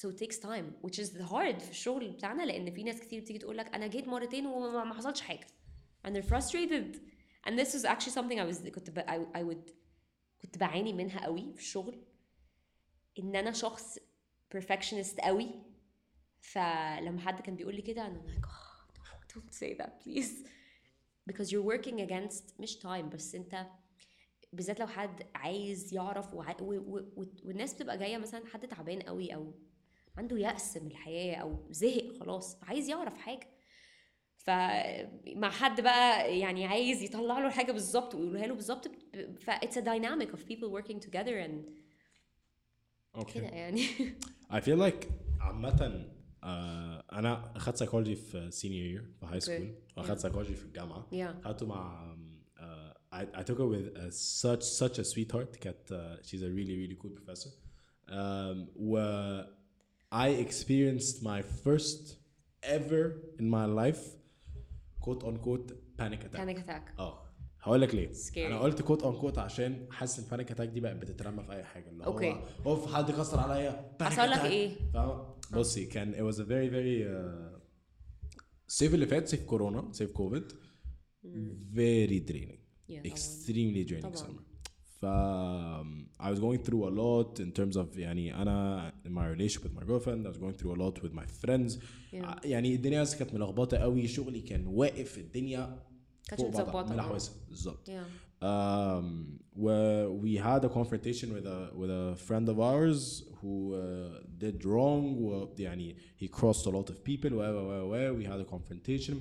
so it takes time which is hard في الشغل بتاعنا لأن في ناس كتير بتيجي تقول لك أنا جيت مرتين وما ما حصلش حاجة. And they're frustrated. And this was actually something I was كنت ب, I, I would كنت بعاني منها قوي في الشغل إن أنا شخص perfectionist قوي. فلما حد كان بيقول لي كده أنا like oh, don't, don't say that please. Because you're working against مش time بس أنت بالذات لو حد عايز يعرف وع... و... و... والناس بتبقى جاية مثلا حد تعبان قوي أو عنده يأس من الحياة أو زهق خلاص عايز يعرف حاجة. فمع حد بقى يعني عايز يطلع له الحاجة بالظبط ويقولها له بالظبط ف it's a dynamic of people working together and كده يعني. I feel like عامة آه، أنا أخدت سايكولوجي في سينيور يير في هاي سكول وأخدت سايكولوجي في الجامعة. Yeah. خدته مع uh, I, I took her with uh, such such a sweetheart كانت uh, she's a really really cool professor. um, و I experienced my first ever in my life quote unquote panic attack panic attack اه هقول لك ليه Scary. انا قلت كوت اون كوت عشان حاسس ان البانيك اتاك دي بقت بتترمى في اي حاجه اللي أوكي. هو اوف حد كسر عليا panic حصل لك attack. إيه؟ فاهمة؟ بصي كان it was a very very uh, الصيف اللي فات صيف كورونا صيف كوفيد very draining Yeah, طبعاً. extremely draining طبعاً. summer ف um, I was going through a lot in terms of يعني انا in my relationship with my girlfriend I was going through a lot with my friends Yeah. يعني الدنيا بس كانت ملخبطه قوي شغلي كان واقف الدنيا كانتش فوق بعضها، متظبطة، آه. ملحوسه بالظبط yeah um, where we had a confrontation with a with a friend of ours who uh, did wrong و يعني he crossed a lot of people و و و we had a confrontation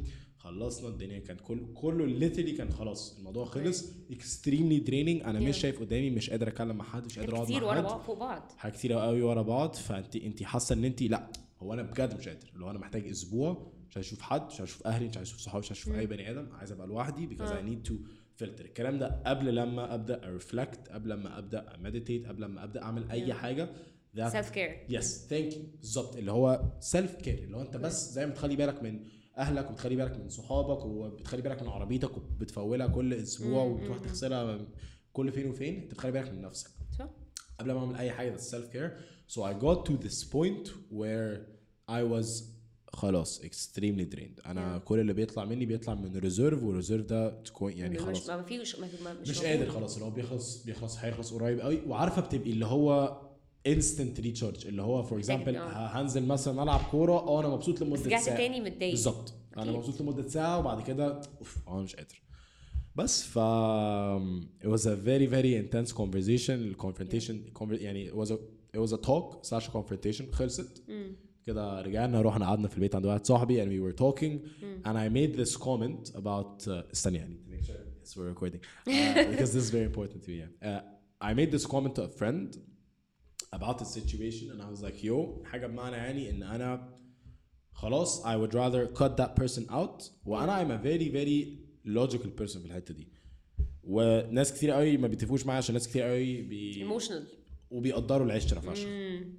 خلصنا الدنيا كان كل كله literally كان خلاص الموضوع خلص. Extremely draining. أنا مش. شايف قدامي مش قادر اتكلم مع حد مش قادر أقعد كتير مع ورا حد. بعض فوق بعض. حاجات كتير قوي ورا بعض. فأنت أنت حاسة إن أنت لأ هو أنا بجد مش قادر. اللي هو أنا محتاج أسبوع مش عايز أشوف حد مش عايز أشوف أهلي مش عايز أشوف صحابي مش عايز أشوف أي بني آدم. عايز أبقى لوحدي آه. I need to filter. الكلام ده قبل لما أبدأ ارفلكت قبل لما أبدأ meditate قبل لما أبدأ أعمل أي. حاجة. Self care يس ثانك يو بالظبط. اللي هو سيلف كير اللي هو أنت بس زي ما بتخلي بالك من أهلك وبتخلي بالك من صحابك وبتخلي بالك من عربيتك وبتفولها كل أسبوع وبتروح. تغسلها كل فين وفين أنت بتخلي بالك من نفسك. صح. قبل ما أعمل أي حاجة that's self care so I got to this point where I was خلاص extremely drained. أنا Yeah. كل اللي بيطلع مني بيطلع من ريزيرف والريزيرف ده تكون يعني مش خلاص. ما فيش ما مش موجود. قادر خلاص اللي هو بيخلص بيخلص هيخلص قريب قوي. وعارفة بتبقي اللي هو انستنت ريتشارج اللي هو فور اكزامبل آه. هنزل مثلا العب كوره آه أنا مبسوط لمده رجعت ساعه تاني متضايق بالظبط أنا. مبسوط لمده ساعه وبعد كده اوف أنا مش قادر بس ف it was a very very intense conversation الكونفرونتيشن يعني it was a it was a talk slash confrontation خلصت. كده رجعنا رحنا قعدنا في البيت عند واحد صاحبي and we were talking and I made this comment about uh, استني يعني to make sure yes we're recording uh, because this is very important to me yeah. uh, I made this comment to a friend about the situation and I was like yo حاجة بمعنى يعني إن أنا خلاص I would rather cut that person out. وأنا I'm a very very logical person في الحتة دي. وناس كتير قوي ما بيتفقوش معايا عشان ناس كتير قوي بي ايموشنال وبيقدروا العشرة فشخ.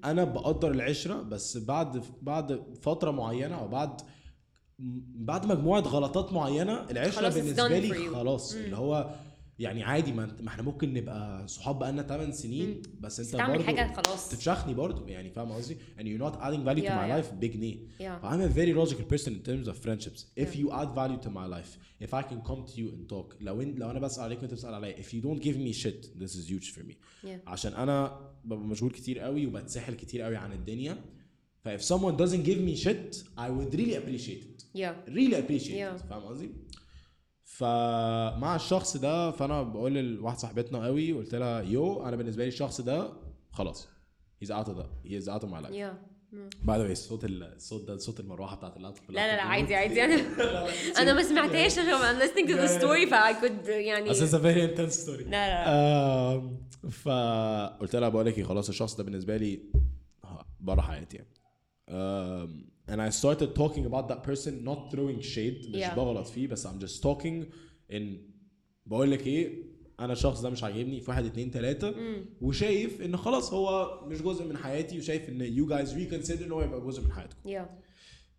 أنا بقدر العشرة بس بعد بعد فترة معينة أو بعد بعد مجموعة غلطات معينة العشرة بالنسبة لي. خلاص. اللي هو يعني عادي ما, ما إحنا ممكن نبقى صحاب بقالنا 8 سنين بس انت تعمل حاجة خلاص تفشخني برضه يعني فاهم قصدي and you're not adding value to Yeah, my yeah. life بجنيه Yeah. I'm a very logical person in terms of friendships if you add value to my life if I can come to you and talk لو انت لو أنا بسأل عليك وانت بتسأل عليا if you don't give me shit this is huge for me Yeah. عشان أنا ببقى مشغول كتير قوي وبتسحل كتير قوي عن الدنيا ف if someone doesn't give me shit I would really appreciate it yeah really appreciate Yeah. it فاهم قصدي؟ فمع الشخص ده فأنا بقول لواحد صاحبتنا قوي قلت لها يو أنا بالنسبة لي الشخص ده خلاص he is out of my life. Yeah. باي ذا صوت ال- الصوت ده صوت المروحة بتاعت اللابتوب لا لا لا عادي عادي. أنا أنا ما سمعتهاش عشان I'm listening to the Yeah, yeah. story ف I could يعني بس a very intense story. لا لا آم، فقلت لها بقول لك إيه خلاص الشخص ده بالنسبة لي بره حياتي يعني. Um, and I started talking about that person not throwing shade مش Yeah. بغلط فيه بس I'm just talking in بقول لك ايه انا الشخص ده مش عاجبني في واحد اتنين تلاته وشايف ان خلاص هو مش جزء من حياتي وشايف ان you guys reconsider ان هو يبقى جزء من حياتكم yeah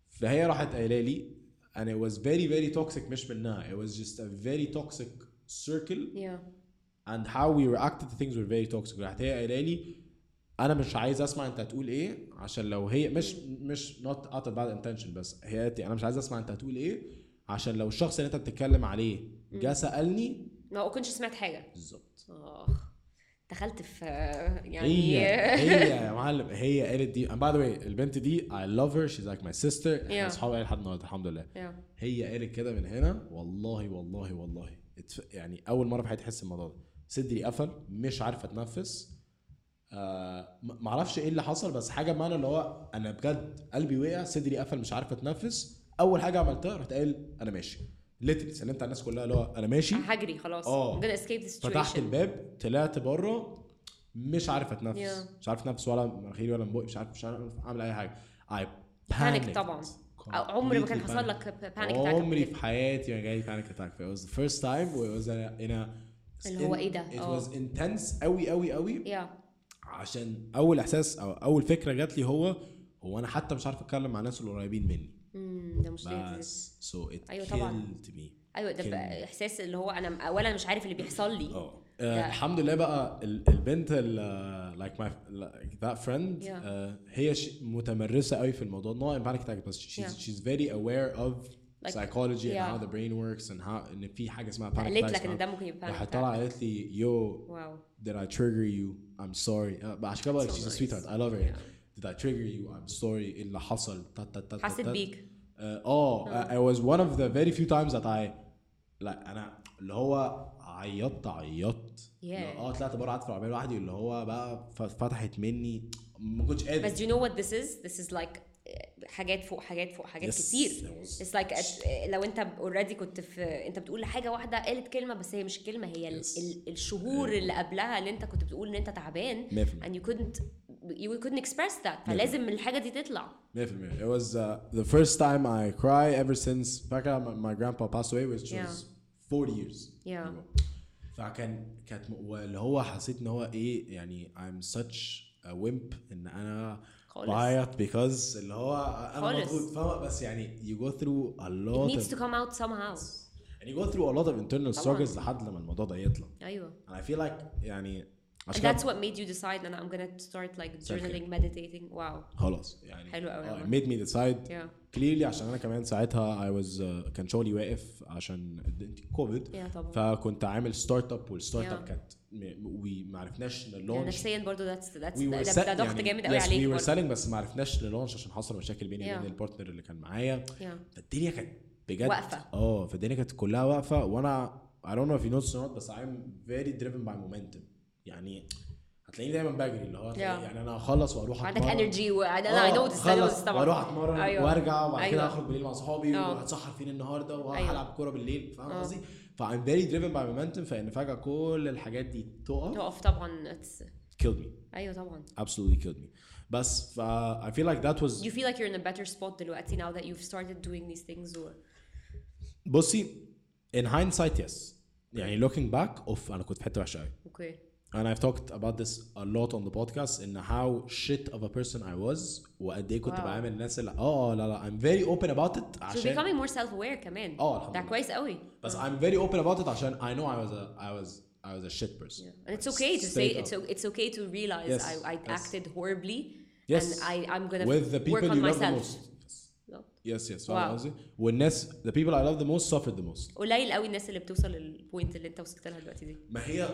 فهي راحت قايله لي and it was very very toxic مش منها it was just a very toxic circle yeah and how we reacted to things were very toxic راحت هي قايله لي أنا مش عايز أسمع أنت هتقول إيه عشان لو هي مش مش out of bad intention بس هي قالت أنا مش عايز أسمع أنت هتقول إيه عشان لو الشخص اللي أنت بتتكلم عليه جه سألني ما كنتش سمعت حاجة. بالظبط. آخ دخلت في يعني هي هي يا معلم هي قالت دي by the way البنت دي I love her she's like my sister إحنا. أصحاب لحد النهارده الحمد لله. Yeah. هي قالت كده من هنا والله والله والله. يعني أول مرة في حياتي أحس الموضوع ده. صدري قفل مش عارف أتنفس. آه ما أعرفش إيه اللي حصل بس حاجة بمعنى اللي هو أنا بجد قلبي وقع صدري قفل مش عارف اتنفس. أول حاجة عملتها رحت قايل أنا ماشي. ليتري سلمت على الناس كلها اللي هو أنا ماشي. هجري خلاص. آه. فتحت الباب طلعت بره مش عارف اتنفس. Yeah. مش عارف اتنفس ولا مناخيري ولا من بقي مش عارف مش عارف أعمل أي حاجة. Panic panicked. طبعا. أو عمر ما كان حصل. لك panic attack عمري في حياتي ما جالي panic attack. It was the first time it was in a اللي هو إيه ده؟ it was intense قوي قوي قوي yeah. عشان أول إحساس أو أول فكرة جات لي هو هو أنا حتى مش عارف أتكلم مع الناس اللي قريبين مني. امم ده مشكلة بس so it أيوة طبعاً. me. أيوه ده بقى إحساس اللي هو أنا اولا مش عارف اللي بيحصل لي. آه. آه، الحمد لله بقى ال- البنت that friend Yeah. آه، هي متمرسة قوي في الموضوع. In panic attack بس she's very aware of Like- psychology and yeah. how the brain works and how ان في حاجه اسمها panic قالت attacks لك ان now. ده ممكن يبقى راحت panic طالعه attack. قالت لي yo واو did I trigger you I'm sorry آه، عشان كده بقولك So she's a nice. sweetheart I love her did I trigger you I'm sorry إيه اللي حصل تا- تا- تا- تا- حسيت تا. بيك اه اه I was one of the very few times that I لا انا اللي هو عيطت عيطت Yeah. لا، اه طلعت بره قعدت في العربيه لوحدي اللي هو بقى ف- فتحت مني ما كنتش قادر بس do you know what this is this is like حاجات فوق حاجات فوق حاجات Yes, كتير was- It's like at- لو انت اوريدي كنت في انت بتقول حاجة واحدة قالت كلمة بس هي مش كلمة هي. Yes. ال... الشهور اللي قبلها اللي انت كنت بتقول إن انت تعبان 100%. and you couldn't you couldn't express that فلازم الحاجة دي تطلع 100% it was uh, the first time I cry ever since فاكر my, grandpa passed away which Yeah. was 40 years Yeah. ago. فكان كانت واللي هو حسيت إن هو إيه يعني I'm such a wimp إن أنا خالص. بعيط because اللي هو أنا. مضغوط فاهمة بس يعني you go through a it lot needs of to come out somehow and you go through a lot of internal struggles لحد لما الموضوع ده يطلع أيوه and I feel like يعني عشان that's what made you decide that I'm gonna start like journaling meditating. Wow. خلاص يعني حلو أوي آه، والله. it made me decide yeah. clearly عشان أنا كمان ساعتها I was uh, كان شغلي واقف عشان كوفيد yeah طبعا. فكنت عامل ستارت اب والستارت اب Yeah. كانت وما عرفناش يعني نلونش نفسيا that's we were ده, ضغط يعني- جامد قوي عليك we were برضو. selling بس ما عرفناش نلونش عشان حصل مشاكل بيني. وبين البارتنر اللي كان معايا. فالدنيا كانت بجد واقفة. آه فالدنيا كانت كلها واقفة. وأنا I don't know if you noticed or not بس I'm very driven by momentum. يعني هتلاقيني دايما بجري اللي هو Yeah. يعني أنا هخلص وأروح عندك. انرجي و I know this I know خلص this طبعا وأروح أتمرن أيوة. وأرجع وبعد كده أيوة. اخرج بالليل مع صحابي آه. وهتسحر فين النهارده أيوة. وهلعب كورة بالليل فاهم آه. قصدي؟ فايم فيري دريفن باي مومنتم فإن فجأة كل الحاجات دي تقف تقف طبعا it's killed me أيوه طبعا absolutely killed me بس ف I feel like that was you feel like you're in a better spot دلوقتي now that you've started doing these things or بصي in hindsight yes يعني looking back أوف أنا كنت في حتة وحشة قوي okay and I've talked about this a lot on the podcast in how shit of a person I was وقد ايه كنت Wow. بعامل الناس اللي اه لا لا I'm very open about it so عشان becoming more self-aware كمان اه الحمد ده لله. كويس قوي بس I'm very open about it عشان I know I was a I was I was a shit person and it's okay to say Straight it's up. o- it's okay to realize Yes, I, I yes. acted horribly Yes. and I I'm gonna with the work people on you love the myself most No. yes yes Wow. فاهم قصدي والناس the people I love the most suffered the most قليل قوي الناس اللي بتوصل للبوينت اللي انت وصلت لها دلوقتي دي ما هي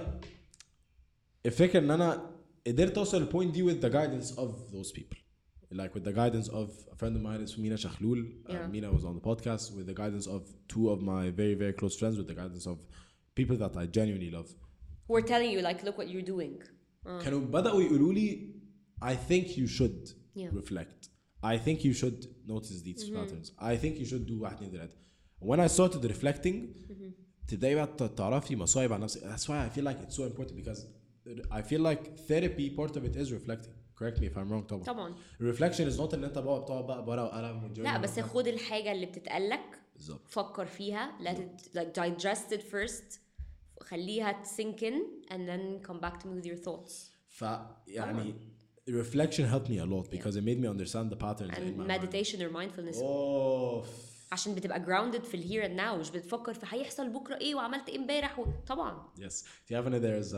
الفكره ان انا قدرت اوصل للبوينت دي with the guidance of those people like with the guidance of a friend of mine is Mina Shakhlul uh, Yeah. Mina was on the podcast with the guidance of two of my very very close friends with the guidance of people that I genuinely love who are telling you like look what you're doing uh, كانوا بدأوا يقولوا لي I think you should Yeah. reflect I think you should notice these patterns I think you should do واحد اتنين تلاتة when I started reflecting تبدأي بقى ت- تعرفي مصايب عن نفسك that's why I feel like it's so important because I feel like therapy part of it is reflecting correct me if I'm wrong طبعا طبعا reflection is not ان انت بقى بتقعد بقى بورقة وقلم وجورنال لا بس خد الحاجه اللي بتتقالك بالظبط فكر فيها let it like digest it first خليها sink in and then come back to me with your thoughts فيعني reflection helped me a lot because it made me understand the patterns in and my mind. meditation or mindfulness Oh, عشان بتبقى جراوندد في الهير اند ناو مش بتفكر في هيحصل بكرة إيه وعملت إيه امبارح طبعا. يس في افنا ذير از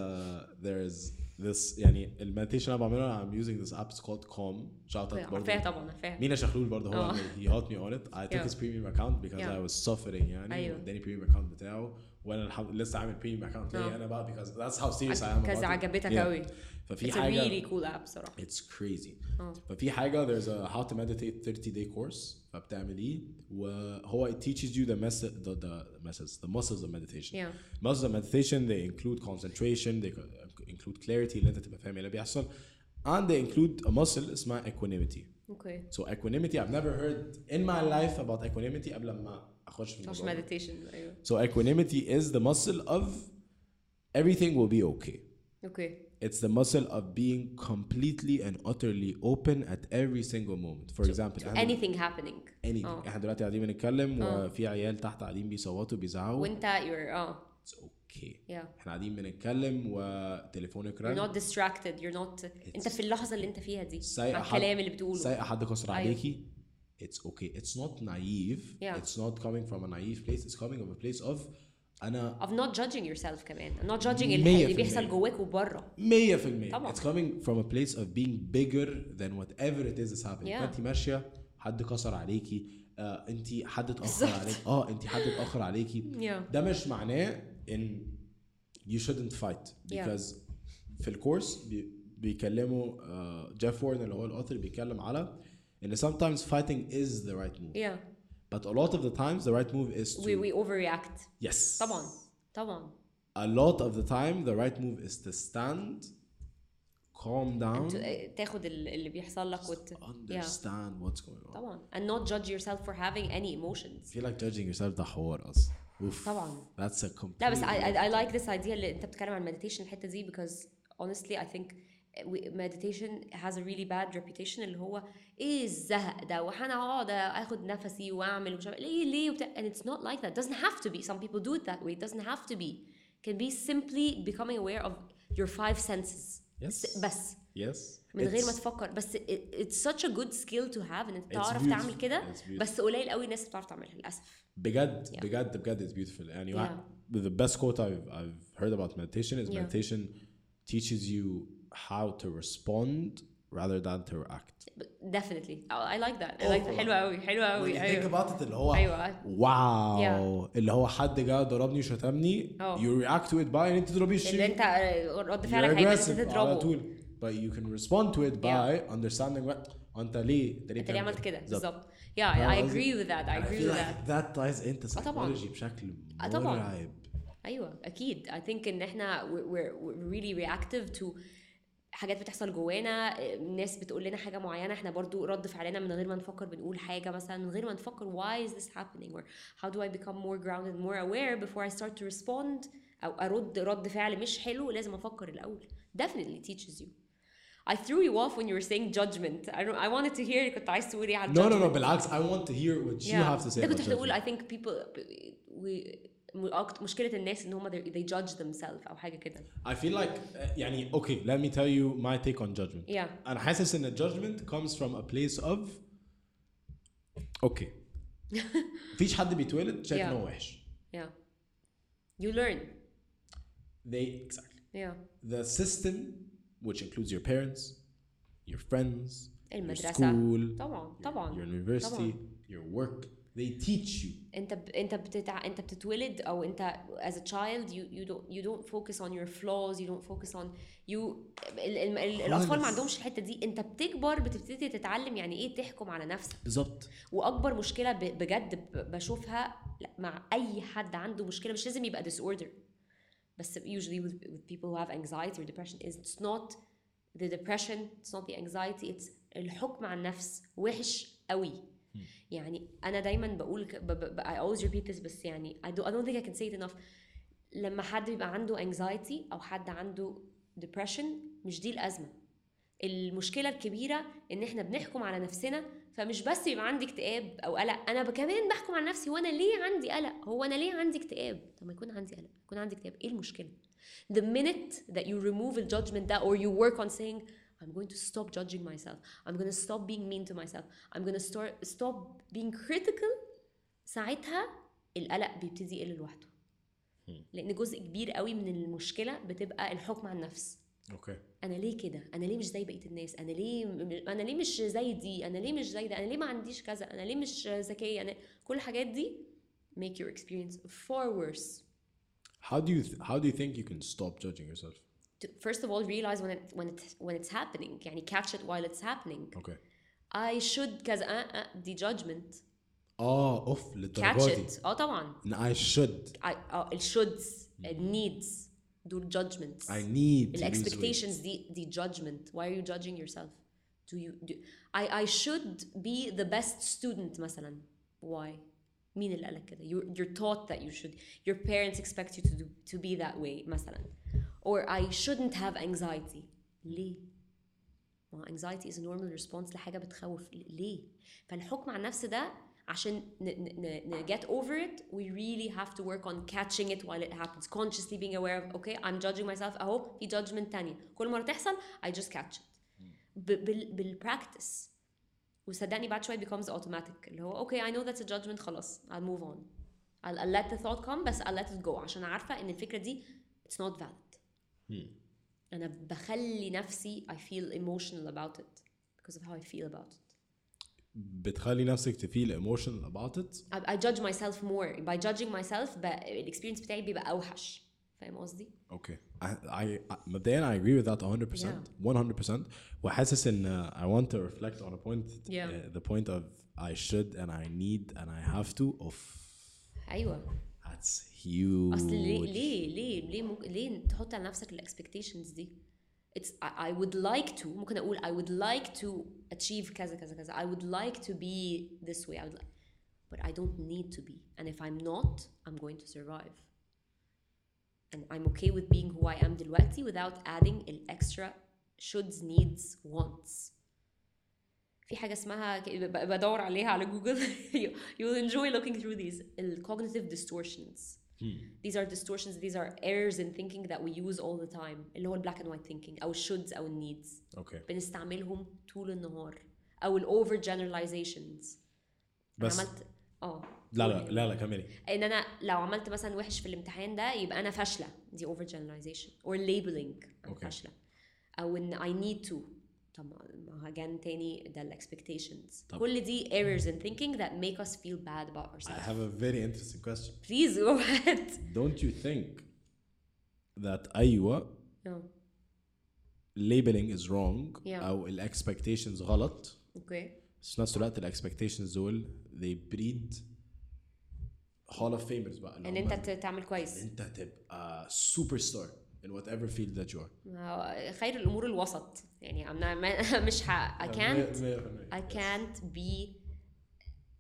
ذير از ذس يعني المديتيشن أنا بعملها I'm using this app. It's called calm. شوت اوت برضه عارفاها طبعا عارفاها مينا شخلول برضه هو هي هات مي اون ات اي توك هيز بريميوم اكونت بيكوز اي واز suffering يعني. أيوه. اداني بريميوم اكونت بتاعه. وأنا الحمد لله لسه عامل بريميوم اكونت ليه أنا بقى بيكوز ذاتس هاو سيريس اي ام كذا عجبتك قوي ففي حاجة really cool app صراحة it's crazy. آه. ففي حاجة there's a how to meditate 30 day course. فبتعمليه وهو it teaches you the method the the methods the muscles of meditation. Yeah. Muscles of meditation they include concentration, they co- include clarity اللي انت تبقى فاهم ايه اللي بيحصل and they include a muscle اسمها equanimity اوكي so equanimity I've never heard in my life about equanimity قبل ما اخش في مش الموضوع ده. meditation ايوه so equanimity is the muscle of everything will be okay اوكي it's the muscle of being completely and utterly open at every single moment for example to احنا- anything happening anything اه. احنا دلوقتي قاعدين بنتكلم وفي عيال تحت قاعدين بيصوتوا بيزعقوا وانت you're اه it's okay yeah احنا قاعدين بنتكلم وتليفونك you're رن not distracted you're not انت في اللحظه اللي انت فيها دي سايقة مع حد- الكلام اللي بتقوله سايقة حد كسر أيوة. عليكي it's okay it's not naive Yeah. it's not coming from a naive place it's coming from a place of أنا of not judging yourself كمان. Not judging اللي, بيحصل. جواك وبره. 100% طبعا. it's coming from a place of being bigger than whatever it is that's happening. Yeah. انت ماشية حد كسر عليكي. آه انت حد اتأخر. عليك آه انت حد اتأخر عليكي. Yeah. ده مش معناه إن you shouldn't fight. Because في الكورس بي بيكلموا آه جيف وورن اللي هو الاوثر بيتكلم على إن sometimes fighting is the right move. Yeah. but a lot of the times the right move is to we we overreact yes طبعا طبعا a lot of the time the right move is to stand calm down ت- تاخد ال- اللي بيحصل لك وت... yeah understand what's going on طبعا and not judge yourself for having any emotions I feel like judging yourself ده حوار اصلا اوف طبعا that's a complete لا بس I, I, I like this idea اللي انت بتتكلم عن meditation الحته دي because honestly I think we- meditation has a really bad reputation اللي هو ايه الزهق ده وانا اقعد اخد نفسي واعمل ومش عارف ليه ليه وبتاع and it's not like that it doesn't have to be some people do it that way it doesn't have to be it can be simply becoming aware of your five senses Yes. بس yes من غير It's- ما تفكر بس it, it's such a good skill to have ان انت It's تعرف beautiful. تعمل كده It's beautiful. بس قليل قوي الناس اللي بتعرف تعملها للاسف بجد Yeah. بجد بجد it's beautiful يعني Yeah. واحد- the best quote I've, I've heard about meditation is Yeah. meditation teaches you how to respond rather than to react But definitely oh, I like that I like that حلوة قوي حلوة when قوي you think ايوه about it اللي هو ايوه واو اللي هو حد جه ضربني وشتمني اه. you react to it by ان انت تضربيه اللي انت رد You're فعلك هيبقى انت aggressive على تضربه طول but you can respond to it by understanding what انت ليه انت ليه انت ليه بتعمل عملت كده بالظبط. بالظبط yeah I فاهم قصدي؟ agree with that I And I agree feel with like that that ties into اه طبعاً. psychology بشكل اه طبعاً. مرعب ايوه اكيد I think ان احنا we're, we're, we're really reactive to حاجات بتحصل جوانا ناس بتقول لنا حاجة معينه إحنا برضو رد فعلنا من غير ما نفكر بنقول حاجة مثلا من غير ما نفكر why is this happening or how do I become more grounded more aware before I start to respond أو ارد رد فعل مش حلو لازم أفكر الأول definitely teaches you I threw you off when you were saying judgment I don't I wanted to hear كنت عايز تقول إيه عن no no no. بالعكس I want to hear what you Yeah. have to say ده كنت هتقول. I think people we م- أكت- مشكلة الناس ان هم they judge themselves أو حاجة كده I feel like uh, يعني okay let me tell you my take on judgment yeah أنا حاسس ان judgment comes from a place of okay مفيش حد بيتولد شايف ان Yeah. هو وحش yeah you learn they exactly yeah the system which includes your parents your friends your المدرسة. school طبعا your طبعا university طبعاً. your work they teach you. انت ب... انت بتتع... انت بتتولد أو انت as a child you you don't you don't focus on your flaws you don't focus on you. ال... ال... ال... الأطفال ما. عندهمش الحتة دي. انت بتكبر بتبتدي تتعلم يعني إيه تحكم على نفسك. بالظبط. وأكبر مشكلة ب... بجد ب... بشوفها مع أي حد عنده مشكلة مش لازم يبقى disorder. بس usually with, with people who have anxiety or depression is it's not the depression it's not the anxiety it's الحكم على النفس وحش قوي. يعني أنا دايما بقول I always repeat this بس يعني I don't think I can say it enough. لما حد بيبقى عنده anxiety أو حد عنده depression مش دي الأزمة. المشكلة الكبيرة إن إحنا بنحكم على نفسنا فمش بس يبقى عندي اكتئاب أو قلق أنا كمان بحكم على نفسي وأنا ليه عندي قلق؟ هو أنا ليه عندي اكتئاب؟ طب ما يكون عندي قلق يكون عندي اكتئاب. إيه المشكلة؟ The minute that you remove the judgment that or you work on saying I'm going to stop judging myself. I'm going to stop being mean to myself. I'm going to start stop being critical. ساعتها القلق بيبتدي يقل لوحده. لأن جزء كبير قوي من المشكلة بتبقى الحكم على النفس. أوكي أنا ليه كده؟ أنا ليه مش زي بقية الناس؟ أنا ليه أنا ليه مش زي دي؟ أنا ليه مش زي ده؟ أنا ليه ما عنديش كذا؟ أنا ليه مش ذكية؟ أنا كل الحاجات دي make your experience far worse. How do you how do you think you can stop judging yourself? to, first of all realize when it when it when it's happening يعني catch it while it's happening okay I should كذا آه آه دي judgment اه اوف catch للدرجه دي it اه طبعا ان I should I, uh, ال shoulds ال needs دول judgments I need to lose weight. expectations دي دي judgment why are you judging yourself do you do I I should be the best student مثلا why مين اللي قالك كده you're, you're taught that you should your parents expect you to do to be that way مثلا or I shouldn't have anxiety ليه ما هو anxiety is a normal response لحاجة بتخوف ليه فالحكم على النفس ده عشان ن, ن, ن, ن get over it we really have to work on catching it while it happens consciously being aware of okay I'm judging myself اهو في judgment تانية كل مرة تحصل I just catch it ب- بال بالبراكتس وصدقني بعد شوية becomes automatic اللي هو okay I know that's a judgment خلاص I'll move on I'll, I'll let the thought come بس I'll let it go عشان عارفة ان الفكرة دي it's not valid انا بخلي نفسي I feel emotional about it because of how I feel about it بتخلي نفسك to feel emotional about it I, I judge myself more by judging myself ب- الاكسبيرينس بتاعي بيبقى اوحش فاهم قصدي؟ Okay. I, I, I مبدئيا I agree with that 100%. 100%. وحاسس ان uh, I want to reflect on a point. Yeah. Uh, the point of I should and I need and I have to. Of ايوه that's huge. اصل ليه ليه ليه ليه ممكن ليه تحط على نفسك الاكسبكتيشنز دي؟ It's I, I would like to ممكن اقول I would like to achieve كذا كذا كذا I would like to be this way I would like but I don't need to be and if I'm not I'm going to survive and I'm okay with being who I am دلوقتي without adding ال extra shoulds needs wants في حاجة اسمها ك- ب- بدور عليها على جوجل you you will enjoy looking through these ال cognitive distortions these are distortions these are errors in thinking that we use all the time اللي هو ال black and white thinking أو ال shoulds أو ال needs Okay. بنستعملهم طول النهار أو ال over generalizations أنا بس عملت اه لا لا لا لا كملي. ان انا لو عملت مثلا وحش في الامتحان ده يبقى انا فاشله دي over generalization or labeling انا Okay. فاشله او ان I need to طب ما هو again تاني ده ال expectations طب. كل دي errors in thinking that make us feel bad about I ourselves have a very interesting question. please go ahead Don't you think that أيوة yeah. labeling is wrong Yeah. أو ال expectations غلط okay بس في نفس الوقت ال expectations دول they breed hall of famers بقى اللي ان هم انت ت- تعمل كويس انت تبقى سوبر ستار in whatever field that you are. خير الأمور الوسط. يعني أنا ما- مش ه I can't I can't be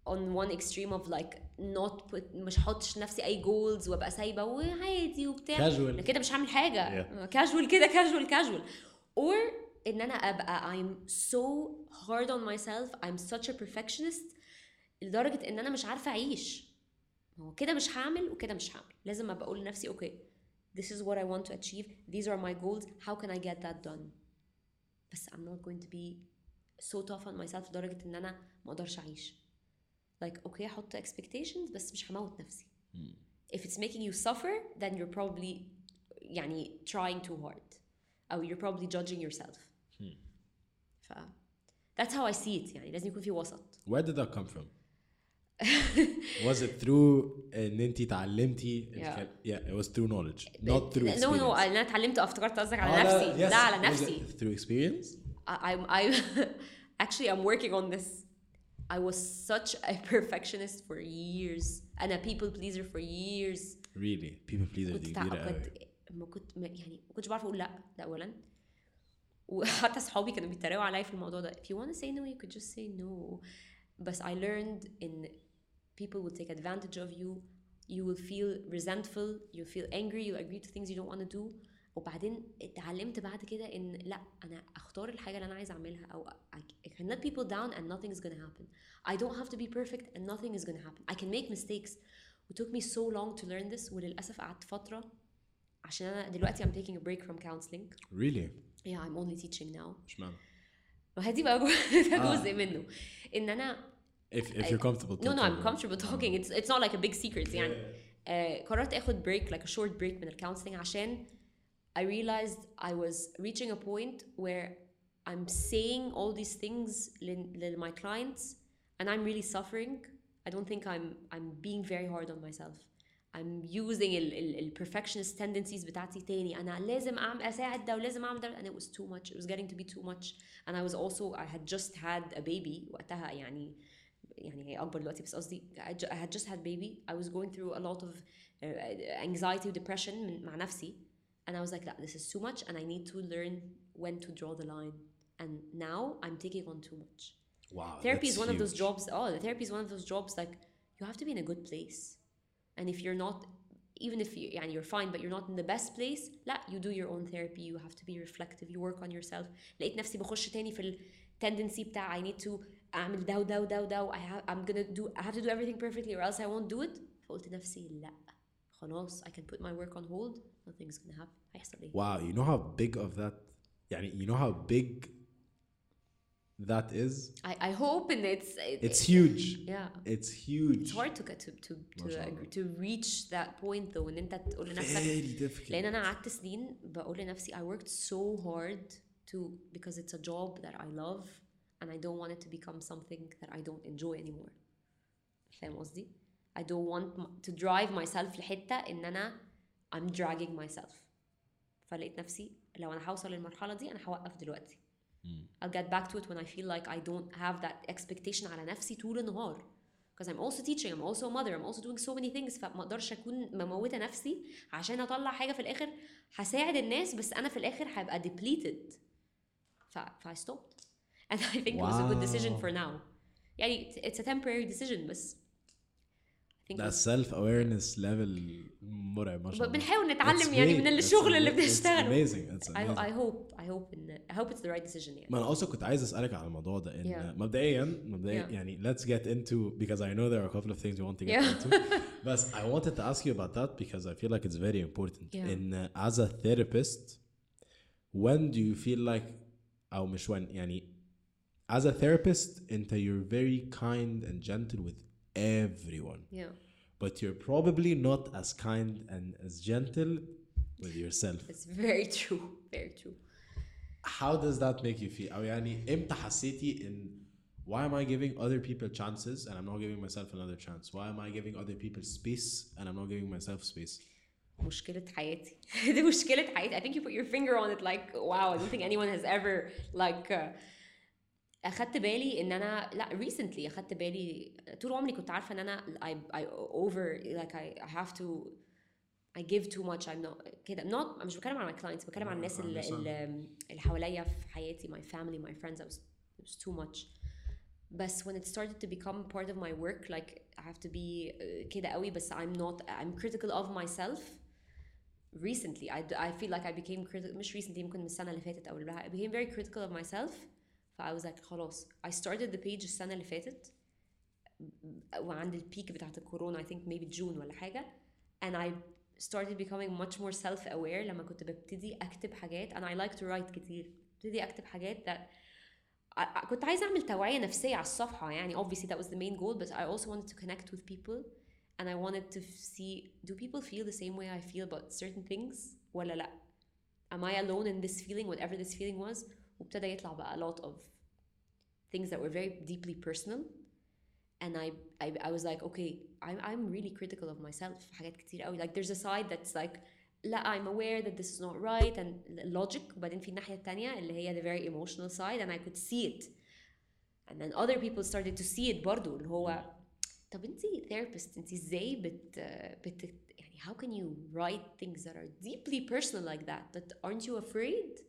on one extreme of like not put مش حطش نفسي أي goals وأبقى سايبة وعادي وبتاع. Casual. أنا كده مش هعمل حاجة. كاجوال كده كاجوال كاجوال or إن أنا أبقى I'm so hard on myself. I'm such a perfectionist لدرجة إن أنا مش عارفة أعيش. هو كده مش هعمل وكده مش هعمل. لازم أبقى أقول لنفسي أوكي this is what I want to achieve these are my goals how can I get that done بس I'm not going to be so tough on myself لدرجة إن أنا ما أقدرش أعيش like okay أحط expectations بس مش هموت نفسي if it's making you suffer then you're probably يعني trying too hard أو you're probably judging yourself ف that's how I see it يعني لازم يكون في وسط Where did that come from? was it through ان انت اتعلمتي Yeah. yeah. yeah it was through knowledge not through no experience no أنا اتعلمت افتكرت قصدك على على- نفسي yes. لا على Was نفسي it through experience I, I'm I actually I'm working on this. I was such a perfectionist for years and a people pleaser for years. really people pleaser كنت دي تع- كبيرة كنت قوي ما كنت ما يعني ما كنتش بعرف اقول لا ده اولا وحتى اصحابي كانوا بيتريقوا عليا في الموضوع ده if you want to say no you could just say no بس I learned in people will take advantage of you you will feel resentful you'll feel angry you'll agree to things you don't want to do وبعدين اتعلمت بعد كده ان لا انا اختار الحاجه اللي انا عايزه اعملها او I I can let people down and nothing is gonna happen I don't have to be perfect and nothing is gonna happen I can make mistakes it took me so long to learn this وللاسف قعدت فتره عشان انا دلوقتي I'm taking a break from counseling really yeah I'm only teaching now مش معنى وهدي بقى جو- ده آه. جزء منه ان انا if if you're comfortable no no I'm talking. comfortable talking it's it's not like a big secret يعني آه، قررت اخد break like a short break من الكونسلنج عشان I realized I was reaching a point where I'm saying all these things to my clients and I'm really suffering. I don't think I'm I'm being very hard on myself. I'm using ال, ال, ال perfectionist tendencies بتاعتي تاني أنا لازم أعمل أساعد ده ولازم أعمل ده and it was too much. It was getting to be too much and I was also I had just had a baby وقتها يعني يعني هي أكبر دلوقتي بس قصدي I ju- I had just had baby I was going through a lot of uh, anxiety و depression من, مع نفسي and I was like لا this is too much and I need to learn when to draw the line and now I'm taking on too much Wow. therapy is that's one of those huge. jobs oh the therapy is one of those jobs like you have to be in a good place and if you're not even if you يعني you're fine but you're not in the best place لا you do your own therapy you have to be reflective you work on yourself لقيت نفسي بخش تاني في ال tendency بتاع I need to اعمل ده وده وده وده I have, I'm gonna do I have to do everything perfectly or else I won't do it فقلت لنفسي لا خلاص I can put my work on hold nothing's gonna happen هيحصل ايه Wow, you know how big of that يعني you know how big that is? I, I hope and it's it, It's huge. yeah It's huge. it's hard to get to to ما شاء to, الله. agree, to reach that point though ان انت تقول لنفسك Very difficult. لان انا قعدت سنين بقول لنفسي I worked so hard to because it's a job that I love and I don't want it to become something that I don't enjoy anymore فاهم قصدي؟ I don't want m- to drive myself لحتة ان انا I'm dragging myself فلقيت نفسي لو انا هوصل للمرحلة دي انا هوقف دلوقتي I'll get back to it when I feel like I don't have that expectation على نفسي طول النهار because I'm also teaching I'm also a mother I'm also doing so many things فما اقدرش اكون مموتة نفسي عشان اطلع حاجة في الاخر هساعد الناس بس انا في الاخر هبقى depleted ف, ف I stopped and I think it was a good decision Wow. for now يعني it's a temporary decision بس I think That it's- self awareness level مرعب ما شاء الله. بنحاول It's نتعلم يعني great. من It's الشغل اللي ama- It's بنشتغله amazing. It's I, amazing. I hope I hope in I hope it's the right decision يعني ما انا اصلا كنت عايز اسالك على الموضوع ده ان Yeah. مبدئيا مبدئيا Yeah. يعني let's get into because I know there are a couple of things we want to get Yeah. into but I wanted to ask you about that because I feel like it's very important Yeah. in uh, as a therapist when do you feel like او مش when يعني as a therapist انت you're very kind and gentle with everyone yeah but you're probably not as kind and as gentle with yourself it's very true very true how does that make you feel او يعني امتى حسيتي ان why am I giving other people chances and I'm not giving myself another chance why am I giving other people space and I'm not giving myself space مشكلة حياتي دي مشكلة حياتي I think you put your finger on it like wow I don't think anyone has ever like uh, أخدت بالي إن أنا لا recently أخدت بالي طول عمري كنت عارفة إن أنا I, I over like I, have to I give too much I'm not كده not مش بتكلم عن my clients بتكلم عن الناس اللي, اللي, حواليا في حياتي my family my friends I was, it was too much بس when it started to become part of my work like I have to be uh, كده قوي بس I'm not I'm critical of myself recently I, I feel like I became critical مش recently ممكن من السنة اللي فاتت أو اللي بعدها I became very critical of myself ف I was like خلاص I started the page السنة اللي فاتت وعند البيك بتاعت الكورونا I think maybe June ولا حاجة and I started becoming much more self-aware لما كنت ببتدي أكتب حاجات and I like to write كتير ببتدي أكتب حاجات that I, I- كنت عايزة أعمل توعية نفسية على الصفحة يعني obviously that was the main goal but I also wanted to connect with people and I wanted to see do people feel the same way I feel about certain things ولا لا am I alone in this feeling whatever this feeling was وابتدى يطلع بقى a lot of things that were very deeply personal and I, I, I was like okay I'm, I'm really critical of myself في حاجات كتير قوي like there's a side that's like لا I'm aware that this is not right and logic بعدين في الناحية التانية اللي هي the very emotional side and I could see it and then other people started to see it برضو اللي هو طب انت therapist انت ازاي بت, بت يعني how can you write things that are deeply personal like that but aren't you afraid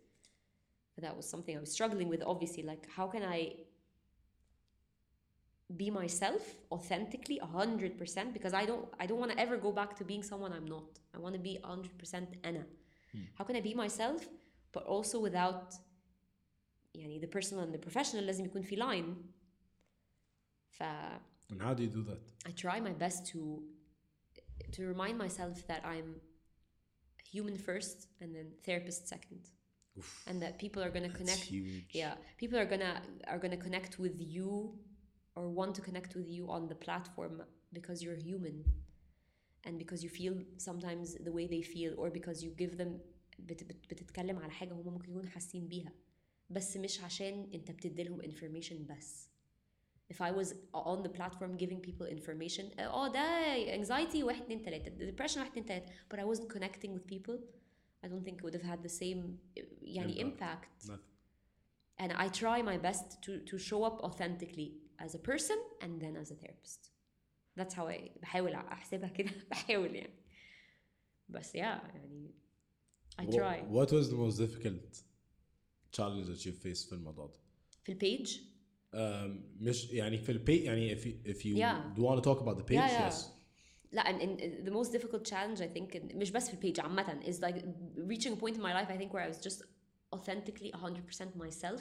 that was something I was struggling with obviously like how can I be myself authentically 100% because I don't I don't want to ever go back to being someone I'm not I want to be 100% أنا how can I be myself but also without يعني the personal and the professional لازم يكون في line ف and how do you do that I try my best to to remind myself that I'm human first and then therapist second and that people are going to That's connect huge yeah people are gonna are gonna connect with you or want to connect with you on the platform because you're human and because you feel sometimes the way they feel or because you give them بت بت بتتكلم على حاجة هم ممكن يكونوا حاسين بيها بس مش عشان انت بتديلهم information بس if I was on the platform giving people information اه ده anxiety واحد اتنين تلاتة depression واحد اتنين تلاتة but I wasn't connecting with people I don't think it would have had the same يعني Impact. impact Nothing. and I try my best to to show up authentically as a person and then as a therapist. That's how I بحاول أحسبها كده بحاول يعني. بس yeah يعني I Wha- try What was the most difficult challenge that you faced في الموضوع ده؟ في البيج Um, مش يعني في البي يعني if you, if you Yeah. do want to talk about the page Yeah, yeah. yes لا and, and the most difficult challenge I think إن- مش بس في البيج عامة is like reaching a point in my life I think where I was just authentically 100% myself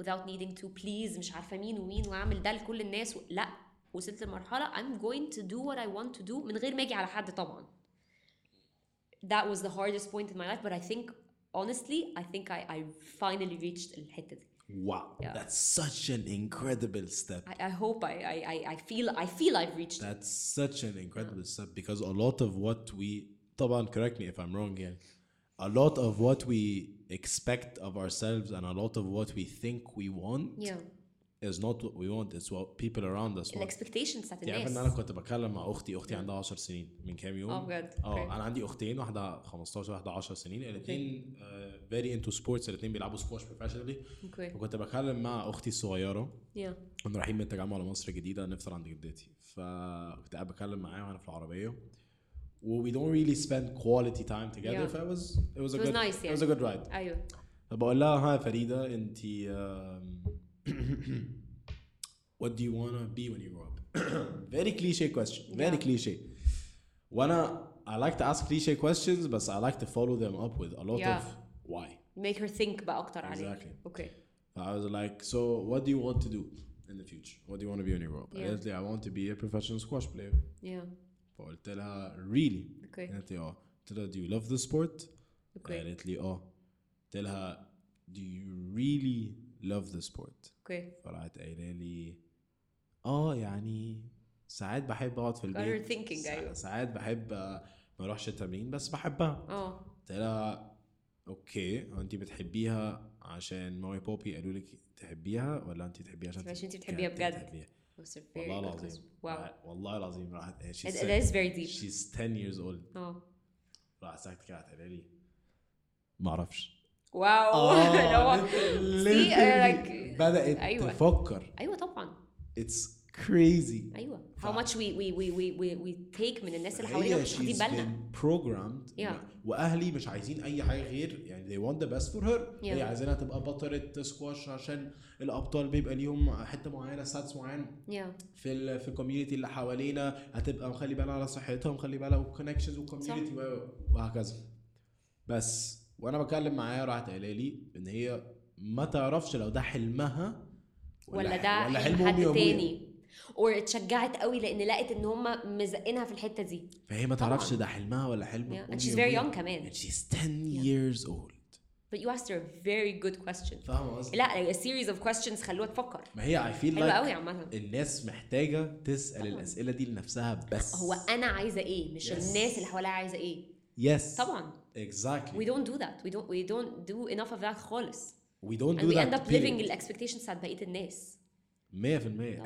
without needing to please مش عارفة مين ومين وأعمل ده لكل الناس و... لا وصلت لمرحلة I'm going to do what I want to do من غير ما أجي على حد طبعا that was the hardest point in my life but I think honestly I think I, I finally reached الحتة دي Wow, yeah. that's such an incredible step. I, I hope I, I, I feel I feel I've reached. That's such an incredible yeah. step because a lot of what we, Taban, correct me if I'm wrong here. A lot of what we expect of ourselves and a lot of what we think we want. Yeah is not what we want it's what people around us want. الاكسبكتيشنز بتاعت إن الناس أنا كنت بتكلم مع أختي أختي عندها 10 سنين. من كام يوم؟ آه بجد آه أنا عندي أختين واحدة 15 واحدة 10 سنين. الاثنين فيري انتو سبورتس الاثنين بيلعبوا سكواش بروفيشنالي أوكي وكنت بتكلم مع أختي الصغيرة. Yeah. كنا رايحين من التجمع لمصر الجديدة نفطر عند جدتي. فكنت قاعد بتكلم معاها وأنا في العربية. و we don't really spend quality time together. Yeah. it was it was a It was good nice, it was a good ride. أيوه فبقول لها ها فريدة انت what do you want to be when you grow up very cliche question very Yeah. cliche وانا I like to ask cliche questions but I like to follow them up with a lot Yeah. of why make her think بقى اكتر عليه Exactly. اوكي I was like so what do you want to do in the future what do you want to be when you grow up Yeah. قالت لي I want to be a professional squash player yeah فقلت لها really اوكي قالت لي اه قلت لها do you love the sport اوكي قالت لي اه قلت لها do you really love the sport. أوكي. فراحت قايلة لي آه يعني ساعات بحب أقعد في البيت. Thinking، أيوة. ساعات بحب ما أروحش التمرين بس بحبها. آه. قلت لها أوكي هو انت بتحبيها عشان مامي بوبي قالوا لك تحبيها ولا انت تحبيها عشان عشان انت بتحبيها بجد. تحبيها؟ Those are very والله العظيم wow. والله العظيم راحت. It is very deep. she's 10 years old. آه. راحت ساكتة كده قالت لي ما أعرفش. واو. اللي هو uh, like بدأت أيوة. تفكر. أيوه طبعا. It's crazy. أيوه. how much we we we we we, we take من الناس اللي حوالينا مش واخدين بالنا. programmed. Yeah. وأهلي مش عايزين أي حاجة غير يعني they want the best for her. Yeah. هي عايزينها تبقى بطلة سكواش عشان الأبطال بيبقى ليهم حتة معينة ستاتس معين. Yeah. في ال في الكوميونتي اللي حوالينا هتبقى مخلي بالها على صحتها ومخلي بالها وكونكشنز وكوميونتي وهكذا. بس. وأنا بكلم معاها راحت قايله لي إن هي ما تعرفش لو ده حلمها ولا ح- ده ولا حلم حد تاني. Or اتشجعت قوي لأن لقت إن هم مزقينها في الحتة دي. فهي ما تعرفش. ده حلمها ولا حلم yeah. and she's very young كمان. And she's 10 years old. But you asked her a very good question. فاهمة قصدي؟ لا a series of questions خلوها تفكر. ما هي I feel like قوي الناس محتاجة تسأل طبعاً. الأسئلة دي لنفسها بس. هو أنا عايزة إيه؟ مش Yes. الناس اللي حواليا عايزة إيه؟ Yes. طبعا. Exactly. We don't do that. We don't we don't do enough of that خالص. We don't and do we that end up period. living الاكسبكتيشنز بتاعت بقية الناس. 100%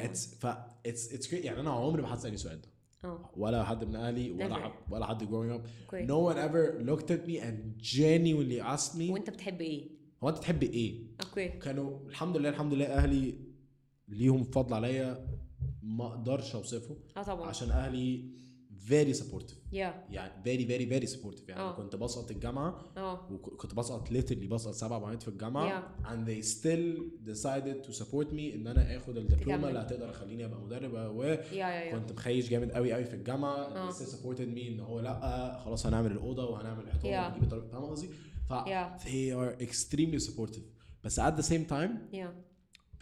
it's ف it's it's great. يعني أنا عمري ما حد سألني السؤال ده. آه ولا حد من أهلي ولا. حد ولا حد growing up. Okay. no one ever looked at me and genuinely asked me وانت بتحب إيه؟ هو أنت تحب إيه؟ أوكي كانوا الحمد لله الحمد لله أهلي ليهم فضل عليا ما أقدرش أوصفه. آه طبعا. عشان أهلي very supportive yeah يعني very very very supportive يعني آه. كنت بسقط الجامعة آه وكنت بسقط literally بسقط سبع مواد في الجامعة Yeah. and they still decided to support me إن أنا آخد الدبلومه. اللي هتقدر أخليني أبقى مدرب و يا يا يا كنت مخيش جامد قوي قوي في الجامعة آه. they still supported me إن هو لأ خلاص هنعمل الأوضة وهنعمل الحيطان Yeah. وهنجيب الطريق فاهم قصدي؟ ف Yeah. they are extremely supportive بس at the same time يا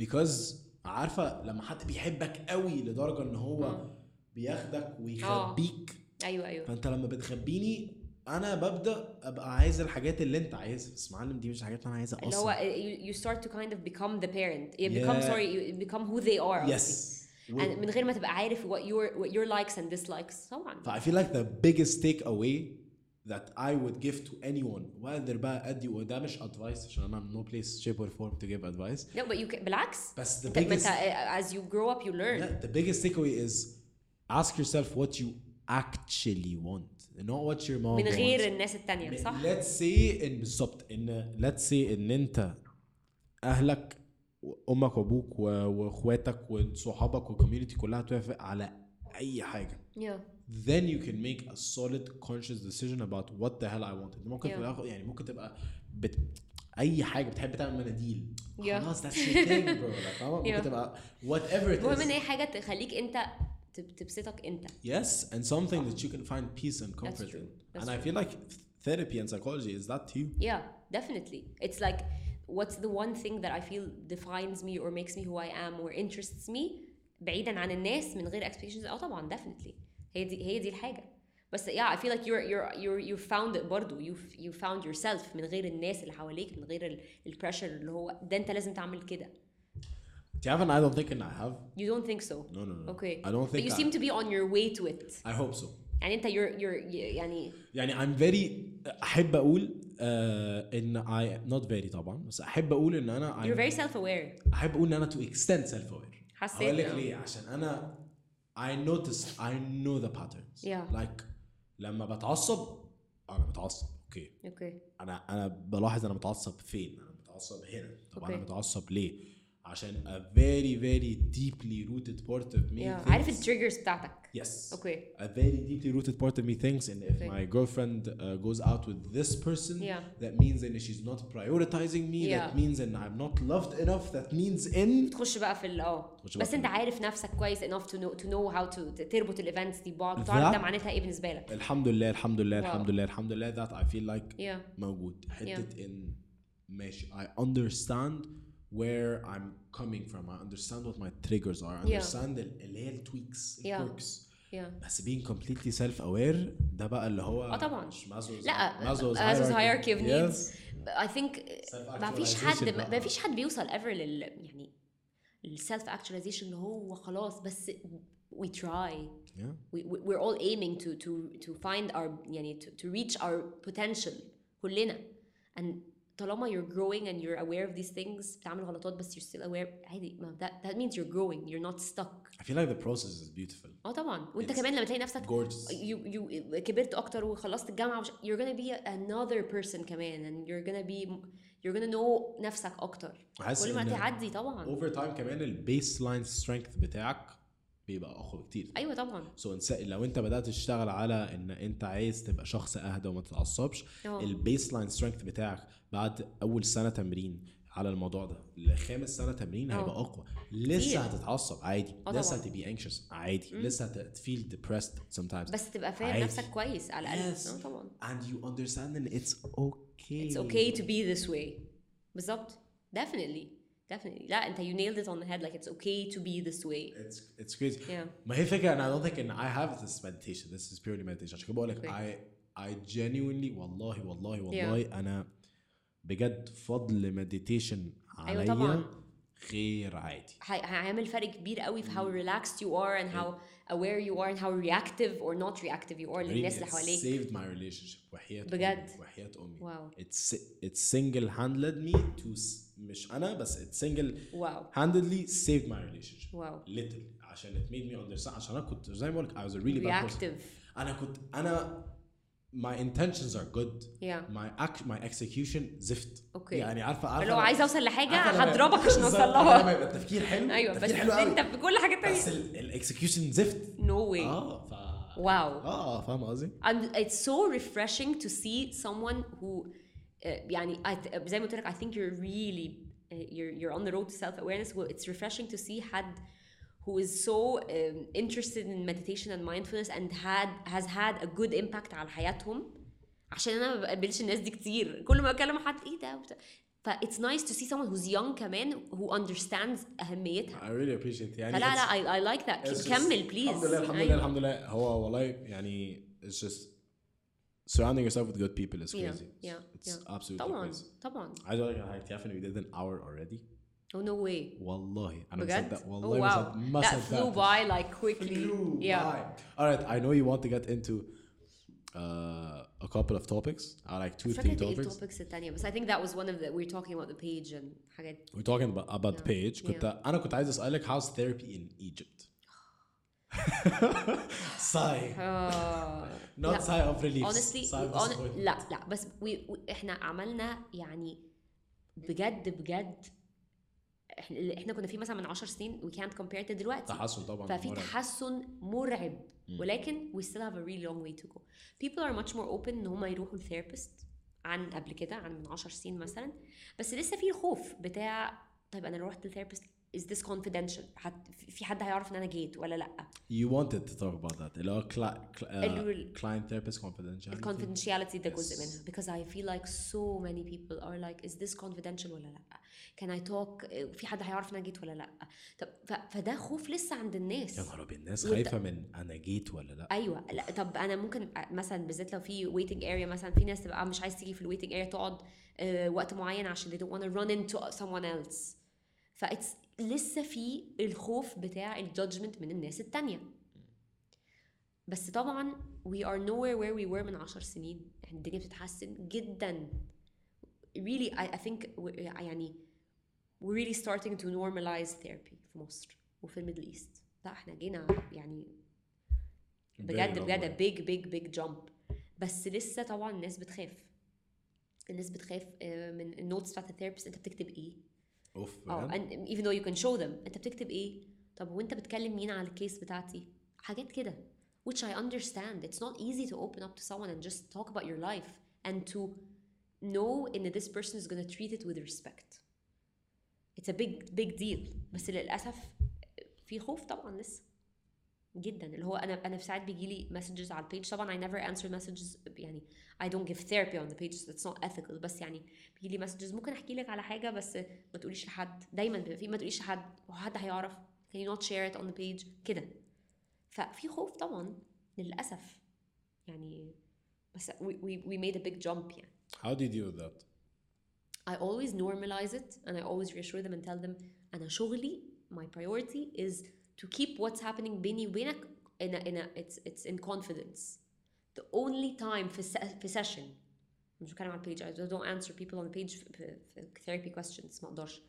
because عارفة لما حد بيحبك قوي لدرجة إن هو آه. بياخدك ويخبيك أيوه أيوه فانت لما بتخبيني أنا ببدا ابقى عايز الحاجات اللي انت عايزها بس معلم دي مش الحاجات اللي أنا عايزها اللي هو أصلا you, start to kind of become the parent you become Yeah. sorry you become who they are يس and من غير ما تبقى عارف what your what your likes and dislikes طبعا ف I feel like the biggest takeaway that I would give to anyone whether بقى ادي وده مش advice عشان أنا no place shape or form to give advice no but you can بالعكس بس the biggest as you grow up you learn yeah, the biggest takeaway is ask yourself what you actually want not what your mom من غير wants. الناس التانية صح؟ let's say إن بالظبط إن let's say إن أنت أهلك أمك وأبوك وإخواتك وصحابك والكوميونتي كلها توافق على أي حاجة yeah then you can make a solid conscious decision about what the hell I wanted ممكن Yeah. يعني ممكن تبقى بت... أي حاجة بتحب تعمل مناديل Yeah. خلاص thing bro like, فاهمة؟ ممكن. تبقى whatever it المهم إن هي حاجة تخليك أنت تبسطك انت yes and something that you can find peace and comfort true. in That's and I feel like therapy and psychology is that too Yeah, definitely. It's like what's the one thing that I feel defines me or makes me who I am or interests me بعيدا عن الناس من غير expectations اه طبعا definitely هي دي هي دي الحاجة بس yeah I feel like you're you're you're you found it برضو you you found yourself من غير الناس اللي حواليك من غير ال- البريشر اللي هو ده انت لازم تعمل كده Do you have an I don't think and I have you don't think so no no no okay I don't but think you I, seem to be on your way to it I hope so يعني انت you're you're يعني يعني I'm very احب أقول uh, ان I not very طبعا بس أقول ان أنا you're I'm, very self aware احب أقول ان أنا to extend self aware حسيت هقول لك آه. ليه عشان أنا I notice I know the patterns Yeah. like لما بتعصب أنا متعصب أوكي أوكي أنا أنا بلاحظ أنا متعصب فين أنا متعصب هنا طب أنا Okay. متعصب ليه عشان a very very deeply rooted part of me yeah thinks- عارف التريجرز بتاعتك yes اوكي a very deeply rooted part of me thinks and if Okay. my girlfriend uh, goes out with this person Yeah. that means that she's not prioritizing me that Yeah. means that I'm not loved enough that means in تخش بقى في ال اه تخش بقى بس في انت ال- عارف نفسك كويس enough to know to know how to ت- تربط الايفنتس دي ببعض بتعرف That- ده معناتها ايه بالنسبه لك الحمد لله الحمد لله Wow. الحمد لله الحمد لله that I feel like yeah موجود حتة إن ماشي I understand where I'm coming from I understand what my triggers are I Yeah. understand ال- اللي هي التويكس Yeah. الكوركس yeah بس being completely self aware ده بقى اللي هو اه طبعا. مش Maslow's لا Maslow's Maslow's hierarchy of Yes. needs I think ما فيش حد Self-actualization ما بقى. فيش حد بيوصل ever لل يعني السيلف actualization اللي هو خلاص بس we try Yeah. we, we- we're all aiming to to to find our يعني to, to reach our potential كلنا and طالما you're growing and you're aware of these things بتعمل غلطات بس you're still aware عادي ما that, that means you're growing you're not stuck I feel like the process is beautiful آه طبعا وانت It's كمان لما تلاقي نفسك gorgeous you you كبرت أكتر وخلصت الجامعة وش, you're gonna be another person كمان and you're gonna be you're gonna know نفسك أكتر كل ما تعدي طبعا over time كمان البيس لاين سترينث بتاعك بيبقى أقوى بكتير أيوه طبعا سو so لو أنت بدأت تشتغل على إن أنت عايز تبقى شخص أهدى وما تتعصبش. البيس لاين سترينث بتاعك بعد أول سنة تمرين على الموضوع ده لخامس سنة تمرين. هيبقى أقوى لسه. هتتعصب عادي آه لسه. هتبقي anxious عادي لسه هتفيل depressed sometimes بس تبقى فاهم. نفسك كويس على الأقل Yes. آه طبعا and you understand that it's okay it's okay to be this way بالظبط definitely definitely لا انت you nailed it on the head like it's okay to be this way it's it's crazy yeah ما هي فكره انا I don't think ان I have this meditation this is purely meditation عشان كده بقول لك Okay. I I genuinely والله والله والله انا بجد فضل مديتيشن أيوة عليا طبعاً. غير عادي هي- هيعمل فرق كبير قوي في how relaxed you are and how aware you are and how reactive or not reactive you are للناس اللي It حواليك saved my relationship وحياة بجد؟ أمي وحياة أمي واو it's it single handed me to s- مش أنا بس it single واو handedly saved my relationship واو literally عشان it made me understand عشان أنا كنت زي ما بقول لك I was a really bad person reactive أنا كنت أنا my intentions are good yeah my act my execution زفت اوكي يعني عارفه عارفه لو عايز اوصل لحاجه عارفة لما- هضربك عشان بالظبط، اوصل عارفة لما لها يبقى التفكير حلو ايوه بس التفكير حلو انت قوي في كل حاجه بس تانية الاكسكيوشن زفت no way اه ف واو اه فاهم قصدي؟ and it's so refreshing to see someone who uh, يعني I, زي ما قلت لك I think you're really uh, you're you're on the road to self awareness well, it's refreshing to see حد who is so um, interested in meditation and mindfulness and had has had a good impact على حياتهم عشان انا ما بقابلش الناس دي كتير كل ما اكلم حد ايه ده وبتاع. ف it's nice to see someone who's young كمان who understands اهميتها I really appreciate يعني فلا it's- لا I, I like that it's just- كمل please الحمد لله الحمد لله أيوة. الحمد لله هو والله يعني it's just surrounding yourself with good people is Yeah, crazy yeah, it's yeah. absolutely طبعا crazy طبعا عايز اقول لك على حاجه تعرف ان we did an hour already oh no way والله انا بجد مصدق oh والله wow مصدق ما that flew صدقتش. by like quickly Flew yeah by. All right, I know you want to get into uh, a couple of topics, uh, like two, مش three فاكرة ايه topics. التوبكس التانية بس I think that was one of the we were talking about the page and حاجات We're talking about, about the page. كنت أنا كنت عايز أسألك how's therapy in Egypt? relief. honestly sigh of hon- disappointment. لا لا. بس we, we, إحنا عملنا يعني بجد بجد إحنا إحنا كنا فيه مثلا من 10 سنين we can't compare it دلوقتي. تحسن طبعا ففي مرعب. تحسن مرعب. ولكن we still have a really long way to go. People are much more open إن هم يروحوا لثيرابيست عن قبل كده عن من 10 سنين مثلا. بس لسه في الخوف بتاع طيب أنا لو رحت لثيرابيست is this confidential? في حد هيعرف إن أنا جيت ولا لأ؟ You wanted to talk about that. اللي هو uh, client therapist confidentiality. confidentiality ده جزء. منها. Because I feel like so many people are like is this confidential ولا لأ؟ Can I talk? في حد هيعرف إن أنا جيت ولا لأ؟ طب فده خوف لسه عند الناس. يا نهار أبيض الناس خايفة من أنا جيت ولا لأ؟ أيوه. لأ طب أنا ممكن مثلا بالذات لو في waiting area مثلا في ناس تبقى مش عايز تيجي في الويتنج اريا تقعد آه، وقت معين عشان they don't want to run into someone else. فإتس لسه في الخوف بتاع الجادجمنت من الناس التانية. بس طبعا we are nowhere where we were من عشر سنين. يعني الدنيا بتتحسن جدا. Really I, I think يعني we're really starting to normalize therapy في مصر وفي الميدل إيست. لا إحنا جينا يعني بجد بجد. بيج بيج بيج جامب بس لسه طبعا الناس بتخاف. الناس بتخاف آه، من النوتس بتاعت الثيرابيست انت بتكتب إيه؟ اوف اه بجد؟ and even though you can show them انت بتكتب ايه طب وانت بتكلم مين على الكيس بتاعتي حاجات كده which I understand it's not easy to open up to someone and just talk about your life and to know in this person is gonna treat it with respect it's a big big deal بس للأسف في خوف طبعا لسه جدا. اللي هو أنا أنا في ساعات بيجي لي مسجز على البيج طبعا اي نيفر انسر مسجز يعني اي دونت جيف ثيرابي اون ذا بيج اتس نوت ethical. بس يعني بيجي لي مسجز ممكن أحكي لك على حاجة بس ما تقوليش لحد. دايما بيبقى في ما تقوليش لحد. هو حد هيعرف؟ كان يو نوت شير ات اون ذا بيج كده. ففي خوف طبعا للأسف. يعني بس وي وي ميد ا بيج جامب يعني. How did you do that? I always normalize it and i always reassure them and tell them أنا شغلي my priority is to keep what's happening بيني وبينك in a, in a, it's, it's in confidence. The only time في, في session مش بتكلم على البيج I don't answer people on the page في, في, في therapy questions ما أقدرش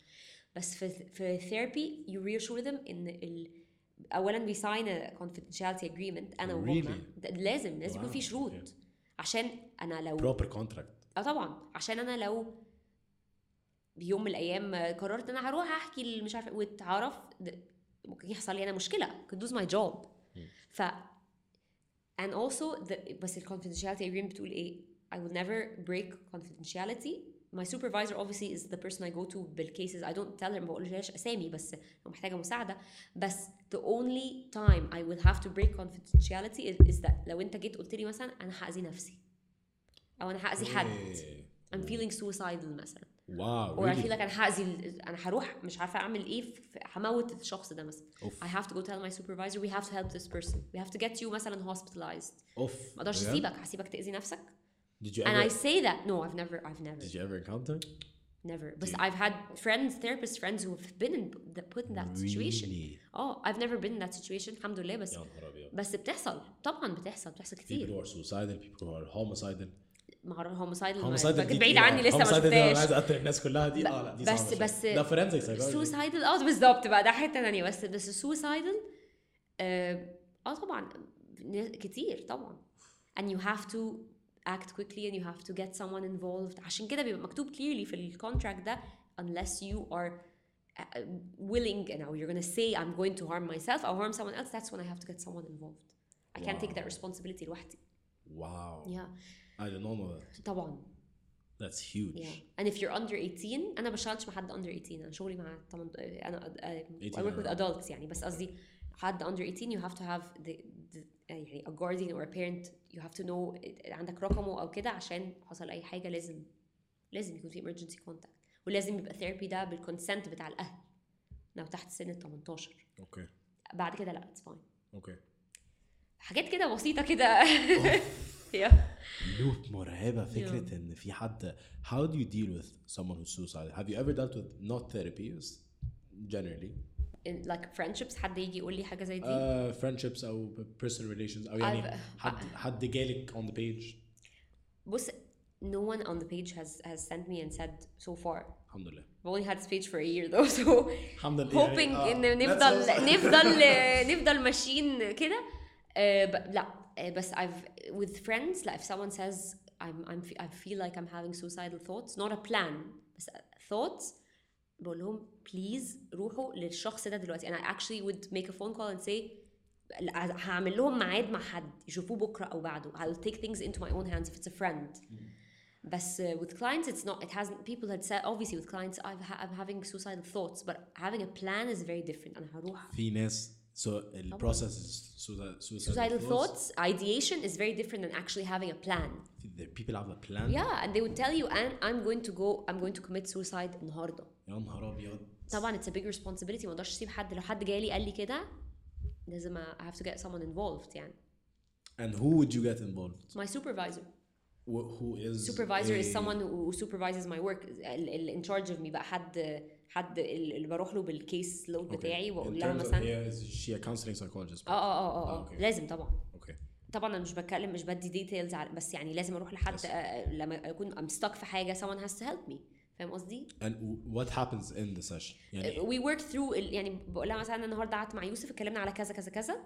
بس في في therapy you reassure them ان ال اولا we sign a confidentiality agreement أنا وهم Really? لازم لازم يكون Wow, في شروط okay. عشان أنا لو Proper contract. آه طبعا عشان أنا لو بيوم من الأيام قررت ان أنا هروح احكي مش عارفه واتعرف ممكن يحصل لي أنا مشكله could lose my job ف and also the, بس ال confidentiality agreement بتقول إيه I will never break confidentiality my supervisor obviously is the person I go to بالcases I don't tell her ما بقولهاش اسامي بس لو محتاجه مساعده بس the only time I will have to break confidentiality is, is that لو انت جيت قلت لي مثلا أنا هاذي نفسي أو أنا هاذي حد. I'm feeling suicidal مثلا Wow, or I feel really? like أنا هاذي أنا هروح مش عارفه اعمل إيه هموت الشخص ده مثلا اوف I have to go tell my supervisor we have to help this person we have to get you مثلا hospitalized اوف ما أقدرش؟ اسيبك هسيبك تاذي نفسك Did you and I ever say that no I've never I've never did you ever encounter? never but I've had friends therapist friends who have been in that put in that situation Really? آه I've never been in that situation الحمد لله بس. بس بتحصل طبعا بتحصل بتحصل People كتير who are suicidal, people who are homicidal. هوموسايدل homicidal دي بعيد. عني لسه ما أنا عايز شفتهاش اقتل الناس كلها دي آه لا دي بس- صعبة بس-. ده psychology. سوسايدل آه بالظبط بقى ده حتة ثانية بس بس السوسايدل آه آه طبعا كتير طبعا and you have to act quickly and you have to get someone involved عشان كده بيبقى مكتوب clearly في الكونتراكت ده unless you are uh, willing and you're gonna say I'm going to harm myself or harm someone else that's when I have to get someone involved I can't take that responsibility لوحدي Wow. yeah I didn't know that. طبعا That's huge. Yeah. And if you're under 18 أنا ما بشتغلش مع حد under 18 أنا شغلي مع 8 أنا I 18 work with adults يعني بس قصدي حد under 18 you have to have the, the يعني a guardian or a parent you have to know عندك رقمه أو كده عشان حصل اي حاجة لازم لازم يكون في emergency contact ولازم يبقى therapy ده بالكونسنت بتاع الاهل لو تحت سن ال 18 Okay. بعد كده لا it's fine Okay. حاجات كده بسيطه كده yeah. لوب مرعبة فكرة إن في حد how do you deal with someone who's suicidal? Have you ever dealt with not therapies generally? In like friendships حد يجي يقول لي حاجة زي دي Uh, friendships أو personal relations أو يعني I've- حد حد جالك on the page بص no one on the page has has sent me and said so far الحمد لله I've only had this page for a year though so الحمد لله hoping يعني, ان آه، نفضل نفضل نفضل ماشيين كده آه، ب- لا آه، بس I've with friends لا if someone says I'm I'm I feel like I'm having suicidal thoughts not a plan بس thoughts بقول لهم بليز روحوا للشخص ده دلوقتي انا actually would make a phone call and say هعمل لهم ميعاد مع حد يشوفوه بكره او بعده I'll take things into my own hands if it's a friend بس uh, with clients it's not it hasn't people had said obviously with clients I've ha- I'm having suicidal thoughts but having a plan is very different انا هروح في ناس so the process is suicide, suicidal thoughts ideation is very different than actually having a plan The people have a plan yeah and they would tell you and I'm going to go I'm going to commit suicide النهارده يا نهار ابيض طبعا it's a big responsibility ما اقدرش اسيب حد لو حد جالي قال لي كده لازم I have to get someone involved يعني and who would you get involved my supervisor Wh- who is supervisor is a- someone who who supervises my work ال- ال- in charge of me بقى حد حد ال- اللي بروح له بالكيس لود Okay. بتاعي وأقول لها مثلا هي counseling psychologist آه آه آه آه Okay. لازم طبعا okay طبعا أنا مش بتكلم مش بدي ديتيلز بس يعني لازم أروح لحد Yes. آه، لما اكون I'm stuck في حاجة someone has to help me فاهم قصدي؟ and what happens in the session يعني we work through ال- يعني بقول لها مثلا النهارده قعدت مع يوسف اتكلمنا على كذا كذا كذا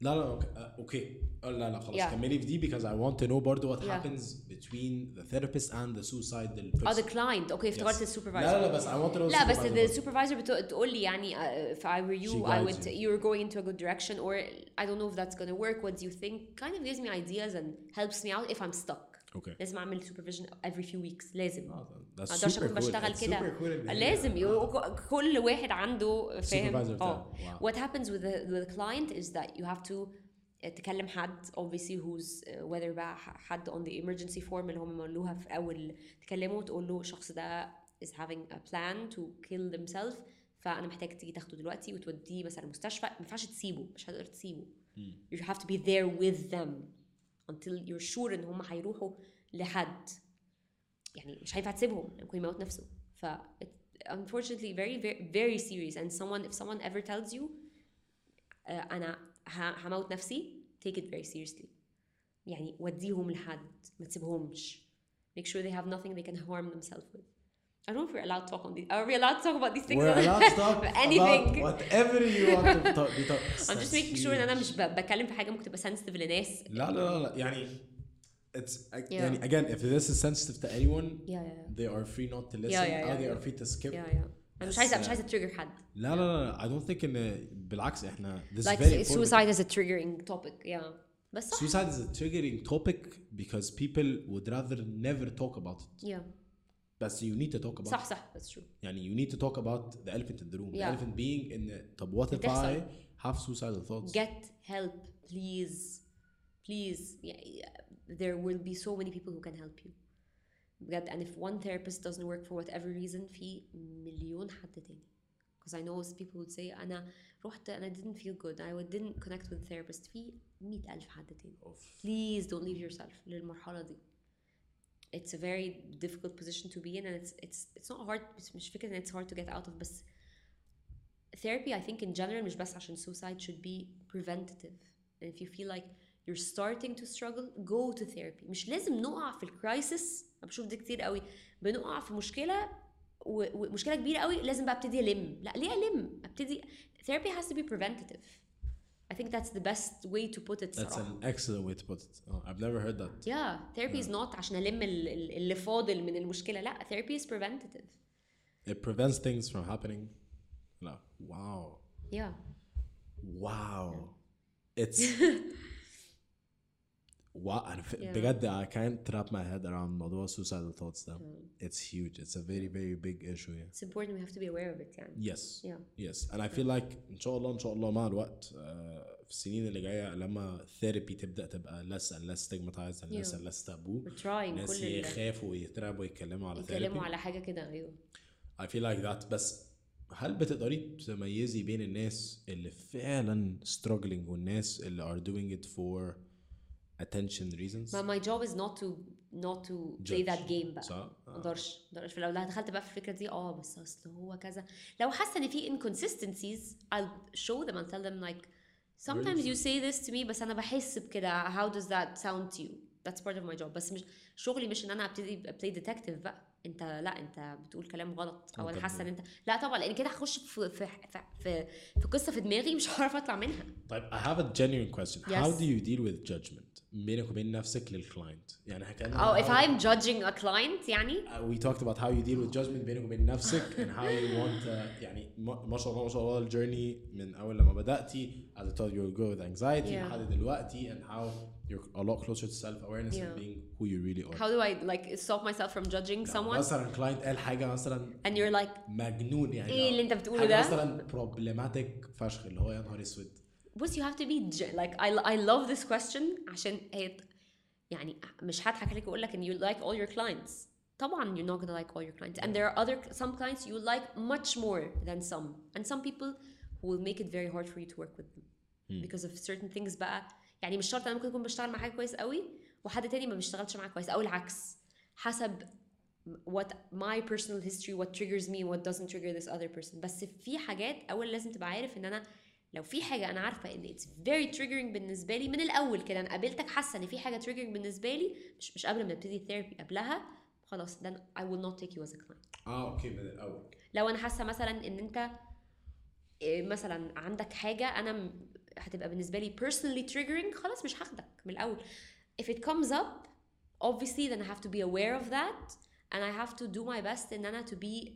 لا لا اوكي آه، اوكي آه، لا لا خلاص Yeah. كملي في دي because I want to know برضه what Yeah. happens between the therapist and the suicidal اه person the client اوكي افتكرت Yes. السوبرفايزر لا لا بس I want to know لا بس supervisor the supervisor بتق- تقول لي يعني uh, if I were you She I guides would you. you're going into a good direction or I don't know if that's gonna work what do you think kind of gives me ideas and helps me out if I'm stuck okay لازم اعمل supervision every few weeks لازم آه، that's ما اقدرش super اكون cool. بشتغل It's كده super cool إن هي- لازم يو- كل واحد عنده فاهم Supervisor بتاعه. اه Wow. what happens with the, with the client is that you have to تكلم حد obviously who's uh, whether بقى ح- حد on the emergency form اللي هم ملوها في اول تكلمه وتقول له الشخص ده is having a plan to kill themselves فانا محتاج تيجي تاخده دلوقتي وتوديه مثلا المستشفى ما ينفعش تسيبه مش هتقدر تسيبه you have to be there with them until you're sure ان هم هيروحوا لحد يعني مش هينفع تسيبهم ممكن يموت نفسه ف unfortunately very very very serious and someone if someone ever tells you uh, أنا هموت نفسي take it very seriously يعني وديهم لحد ما تسيبهمش make sure they have nothing they can harm themselves with I don't know if we're allowed to talk on these are we allowed to talk about these things We're allowed to talk anything about whatever you want to talk, be talk. I'm just making sure ان انا مش ب- بتكلم في حاجه ممكن تبقى sensitive لناس لا لا لا لا يعني it's Yeah. يعني again if this is sensitive to anyone yeah yeah they are free not to listen Yeah, yeah, or yeah, they yeah. are free to skip yeah yeah انا مش عايزه مش عايزه تريجر حد لا لا لا I don't think ان بالعكس احنا this like is very important. suicide is a triggering topic yeah بس صح Suicide is a triggering topic because people would rather never talk about it. yeah But you need to talk about صح it. صح that's true يعني you need to talk about the elephant in the room. The Yeah. elephant being in طب what if بتحصل. I have suicidal thoughts? get help please please yeah, there will be so many people who can help you بجد and if one therapist doesn't work for whatever reason في مليون حد تاني because I know people would say أنا رحت أنا didn't feel good I didn't connect with a therapist في مئة ألف حد تاني Of- please don't leave yourself للمرحلة دي it's a very difficult position to be in and it's it's it's not hard مش مش فكرة ان it's hard to get out of بس therapy I think in general مش بس عشان suicide should be preventative and if you feel like you're starting to struggle go to therapy مش لازم نقع في الكرايسس انا بشوف دي كتير قوي بنقع في مشكلة و- ومشكلة كبيرة قوي لازم بقى ابتدي الم لا ليه الم ابتدي therapy has to be preventative I think that's the best way to put it That's صراحة. an excellent way to put it. Oh, I've never heard that. Yeah, therapy is not عشان ألم ال- ال- اللي فاضل من المشكلة لا therapy is preventative It prevents things from happening. No. Wow. yeah Wow. It's wow. أنا ف- Yeah. بجد I can't wrap my head around موضوع suicidal thoughts ده. It's huge. It's a very very big issue. Yeah. it's important we have to be aware of it يعني Yes. yeah Yes. And I feel like إن شاء الله إن شاء الله مع الوقت آه، في السنين اللي جاية لما therapy تبدأ تبقى less and less stigmatized and less Yeah. and less taboo. we're trying ناس يخافوا ويترعبوا يتكلموا على يتكلموا therapy. على حاجة كده أيوه I feel like that بس هل بتقدري تميزي بين الناس اللي فعلا struggling والناس اللي are doing it for attention reasons؟ ما my job is not to not to play Judge. that game بقى صح؟ ما آه. اقدرش ما اقدرش لو دخلت بقى في الفكره دي اه بس اصل هو كذا لو حاسه ان في inconsistencies I'll show them and tell them like sometimes you say this to me بس انا بحس بكده how does that sound to you that's part of my job بس مش شغلي مش ان انا ابتدي play detective بقى انت لا انت بتقول كلام غلط او آه، انا طب- حاسه ان انت لا طبعا لان كده هخش في في في في, في قصه في دماغي مش هعرف اطلع منها طيب I have a genuine question. How Yes. do you deal with judgment? بينك وبين نفسك للكلاينت يعني حكينا Oh, if I'm judging a client يعني Uh, we talked about how you deal with judgment بينك وبين نفسك and how you want to يعني ما شاء الله ما شاء الله الجيرني من اول لما بداتي as I told you you go with anxiety Yeah. لحد دلوقتي and how you're a lot closer to self awareness Yeah. and being who you really are how do I like stop myself from judging someone مثلا كلاينت قال حاجة مثلا and you're like مجنون يعني إيه اللي انت بتقوله ده مثلا problematic فشخ اللي هو يا نهار اسود بص you have to be ge- like I, I love this question عشان هي يعني مش هضحك عليك واقول لك ان you like all your clients طبعا you're not gonna like all your clients and there are other some clients you like much more than some and some people who will make it very hard for you to work with them because of certain things بقى يعني مش شرط انا ممكن اكون بشتغل مع حاجه كويس قوي وحد تاني ما بيشتغلش معايا كويس او العكس حسب what my personal history what triggers me and what doesn't trigger this other person بس في حاجات اول لازم تبقى عارف ان انا لو في حاجة أنا عارفة إن it's very triggering بالنسبة لي من الأول كده أنا قابلتك حاسة إن في حاجة triggering بالنسبة لي مش مش قبل ما نبتدي الثيرابي قبلها خلاص then I will not take you as a client. آه أوكي من الأول. لو أنا حاسة مثلا إن أنت إيه، مثلا عندك حاجة أنا هتبقى بالنسبة لي personally triggering خلاص مش هاخدك من الأول. If it comes up obviously then I have to be aware of that and I have to do my best إن أنا to be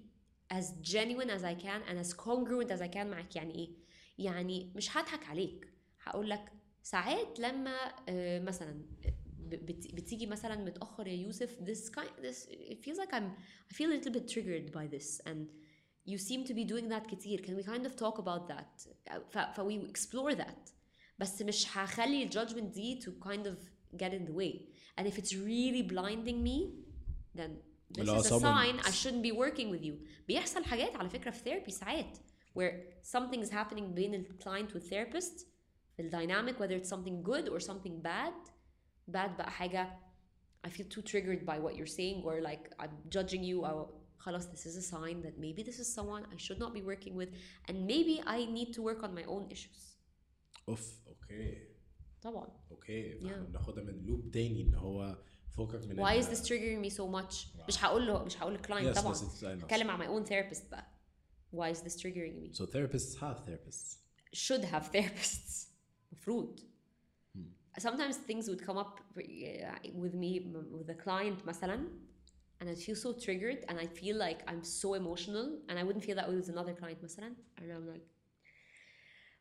as genuine as I can and as congruent as I can معاك. يعني إيه؟ يعني مش هضحك عليك هقول لك ساعات لما آه، مثلا بتيجي مثلا متاخر يا يوسف this kind this it feels like I'm I feel a little bit triggered by this and you seem to be doing that كتير can we kind of talk about that ف, ف we explore that بس مش هخلي الجادجمنت دي to kind of get in the way and if it's really blinding me then this is a sign I shouldn't be working with you بيحصل حاجات على فكرة في therapy ساعات where something is happening بين ال client والtherapist the dynamic whether it's something good or something bad bad بقى حاجة I feel too triggered by what you're saying or like I'm judging you أو خلاص this is a sign that maybe this is someone I should not be working with and maybe I need to work on my own issues اوف اوكي طبعا اوكي Yeah. فاحنا بناخدها من لوب تاني ان هو فوقك من why ال- is this triggering me so much مش هقول له مش هقول للكلاينت Yes, طبعا yes, it's- I know. هتكلم مع my own therapist بقى why is this triggering me So therapists have therapists. should have therapists مفروض sometimes things would come up uh, with me with a client مثلا and I'd feel so triggered and I feel like I'm so emotional and I wouldn't feel that way with another client مثلا and I'm like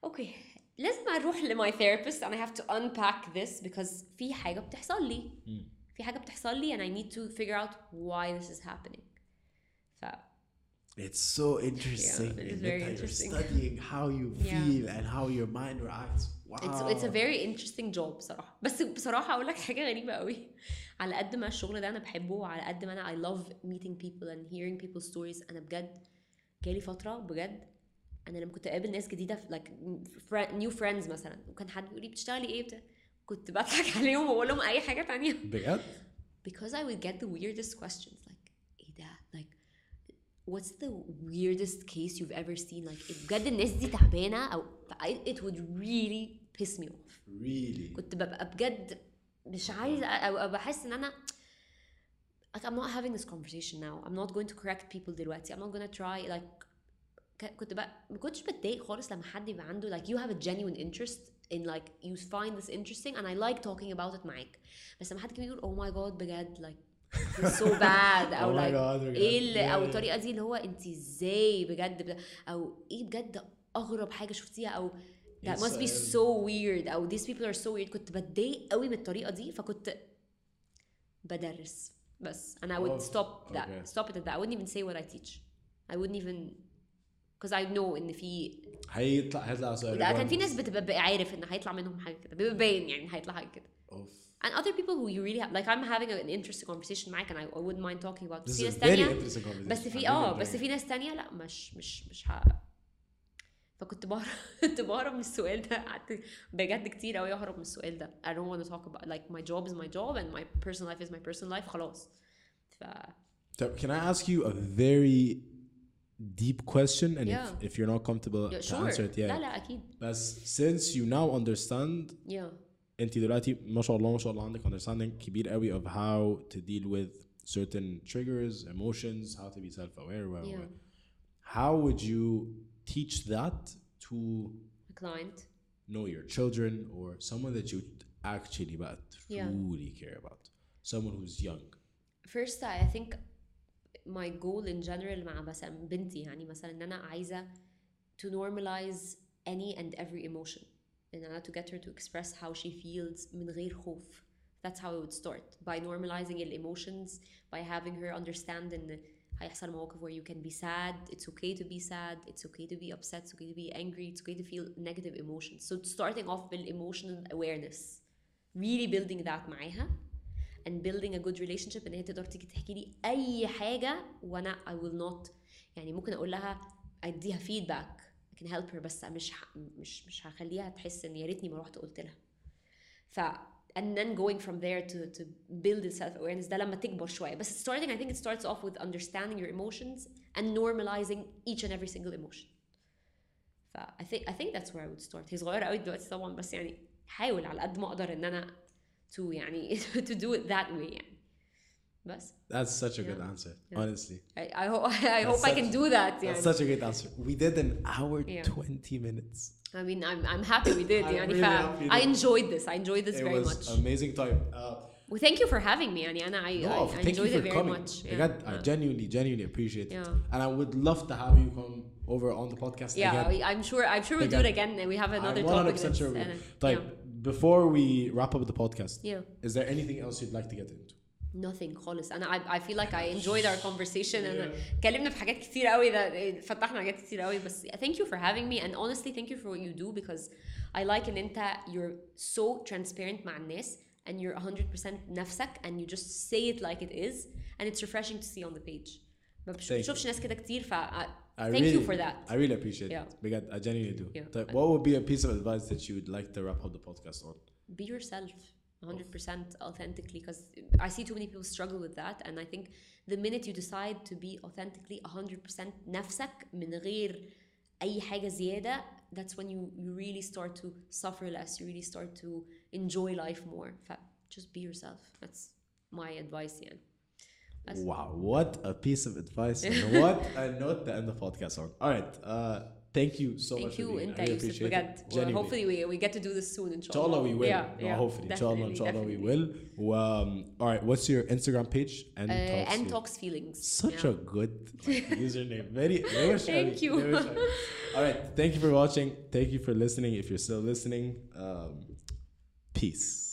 okay لازم اروح لماي therapist and I have to unpack this because في حاجة بتحصل لي في حاجة بتحصل لي and I need to figure out why this is happening ف It's so interesting. it is إن very أنت you're interesting. studying how you Yeah. feel and how your mind reacts. Wow. it's, it's a very interesting job بصراحة بس بصراحة أقول لك حاجة غريبة قوي على قد ما الشغل ده أنا بحبه وعلى قد ما أنا I love meeting people and hearing people's stories أنا بجد جالي فترة بجد أنا لما كنت أقابل ناس جديدة في like fri- new friends مثلا وكان حد بيقول لي بتشتغلي إيه بتاع كنت بضحك عليهم وأقول لهم أي حاجة تانية بجد؟ because I would get the weirdest questions like ايه ده like what's the weirdest case you've ever seen like بجد الناس دي تعبانة أو I- it would really piss me off Really? كنت ببقى بجد مش عايزة أو أو بحس إن أنا like I'm not having this conversation now I'm not going to correct people دلوقتي I'm not gonna try like ك- كنت بقى ما كنتش بتضايق خالص لما حد يبقى عنده like you have a genuine interest in like you find this interesting and I like talking about it معاك بس لما حد كان يقول oh my god بجد like bad. أو Oh God, بجد. إيه اللي أو. الطريقة دي اللي هو أنت إزاي بجد أو إيه بجد أغرب حاجة شفتيها؟ أو that must be so weird. أو these people are so weird. كنت بتضايق قوي من الطريقة دي فكنت بدرس. بس and I would Oh, stop that. Okay. stop it at that. I wouldn't even say what I teach. I wouldn't even because I know إن في هيطلع هيطلع سؤال لا كان في ناس بتبقى بقى عارف إن هيطلع منهم حاجة كده. بيبقى باين يعني هيطلع حاجة كده. Oof. and other people who you really have like I'm having an interesting conversation معاك and I, I wouldn't mind talking about This في is ناس a very تانية interesting conversation. بس في I'm اه really بس enjoying في it. ناس تانية لا مش مش مش ه... فكنت بهرب كنت بهرب من السؤال ده قعدت بجد كتير قوي اهرب من السؤال ده I don't want to talk about like my job is my job and my personal life is my personal life خلاص ف طب can I ask you a very deep question and Yeah. if, if you're not comfortable yeah, to sure answer it yeah لا لا اكيد بس since you now understand yeah انت دلوقتي ما شاء الله ما شاء الله عندك understanding كبير قوي of how to deal with certain triggers emotions how to be self-aware و- و- yeah how would you teach that to a client know your children or someone that you actually بقى Yeah. truly care about someone who's young first I think my goal in general مع مثلا بنتي يعني مثلا ان انا عايزه to normalize any and every emotion and أنا to get her to express how she feels من غير خوف that's how I would start by normalizing the emotions by having her understand ان هيحصل مواقف where you can be sad it's okay to be sad it's okay to be upset it's okay to be angry it's okay to feel negative emotions so starting off with emotional awareness really building that معاها and building a good relationship ان هي تقدر تيجي تحكي لي اي حاجه وانا I will not يعني ممكن اقول لها اديها feedback I can help her بس مش ح... مش مش هخليها تحس ان يا ريتني ما رحت قلت لها ف and then going from there to to build the self awareness ده لما تكبر شويه بس starting I think it starts off with understanding your emotions and normalizing each and every single emotion ف I think I think that's where I would start هي صغيره قوي دلوقتي طبعا بس يعني حاول على قد ما اقدر ان انا to يعني to do it that way يعني That's such a yeah. good answer, yeah. honestly. I, I, ho- I hope such, I can do that. Yeah. That's such a great answer. We did an hour yeah. 20 minutes. I mean, I'm, I'm happy we did. I'm really happy I enjoyed this. I enjoyed this it very was much. amazing time. Uh, well, thank you for having me, Aniana. I, no, I, I enjoyed it very much. Yeah. I, got, I genuinely, genuinely appreciate it. And I would love to have you come over on the podcast yeah, again. I'm sure, I'm sure we'll again. do it again. And we have another I'm 100% topic. Sure we, uh, like, before we wrap up the podcast, yeah. is there anything else you'd like to get into? nothing خالص انا I, I feel like I enjoyed our conversation and اتكلمنا في حاجات كتير قوي ده فتحنا حاجات كتير قوي بس thank you for having me and honestly thank you for what you do because I like ان انت you're so transparent مع الناس and you're 100% نفسك and you just say it like it is and it's refreshing to see on the page ما بش- Thank you. بشوفش ناس كده كتير ف I- I thank really, you for that I really appreciate Yeah. it بجد I genuinely do Yeah. طيب what would be a piece of advice that you would like to wrap up the podcast on be yourself 100% authentically because I see too many people struggle with that and I think the minute you decide to be authentically 100% نفسك من غير أي حاجة زيادة that's when you, you really start to suffer less you really start to enjoy life more ف just be yourself that's my advice يعني بس. Wow, what a piece of advice and what a note to end the podcast on. All right, uh, thank you so thank much. You for being. and I appreciate it. Well, hopefully we, we get to do this soon, inshallah. Inshallah we will. Yeah, no, yeah, hopefully. Inshallah, inshallah we will. Um, all right, what's your Instagram page? And, uh, talks, and talks feelings. Such yeah. a good like, username. Very. thank you. all right, thank you for watching. Thank you for listening. If you're still listening, um, peace.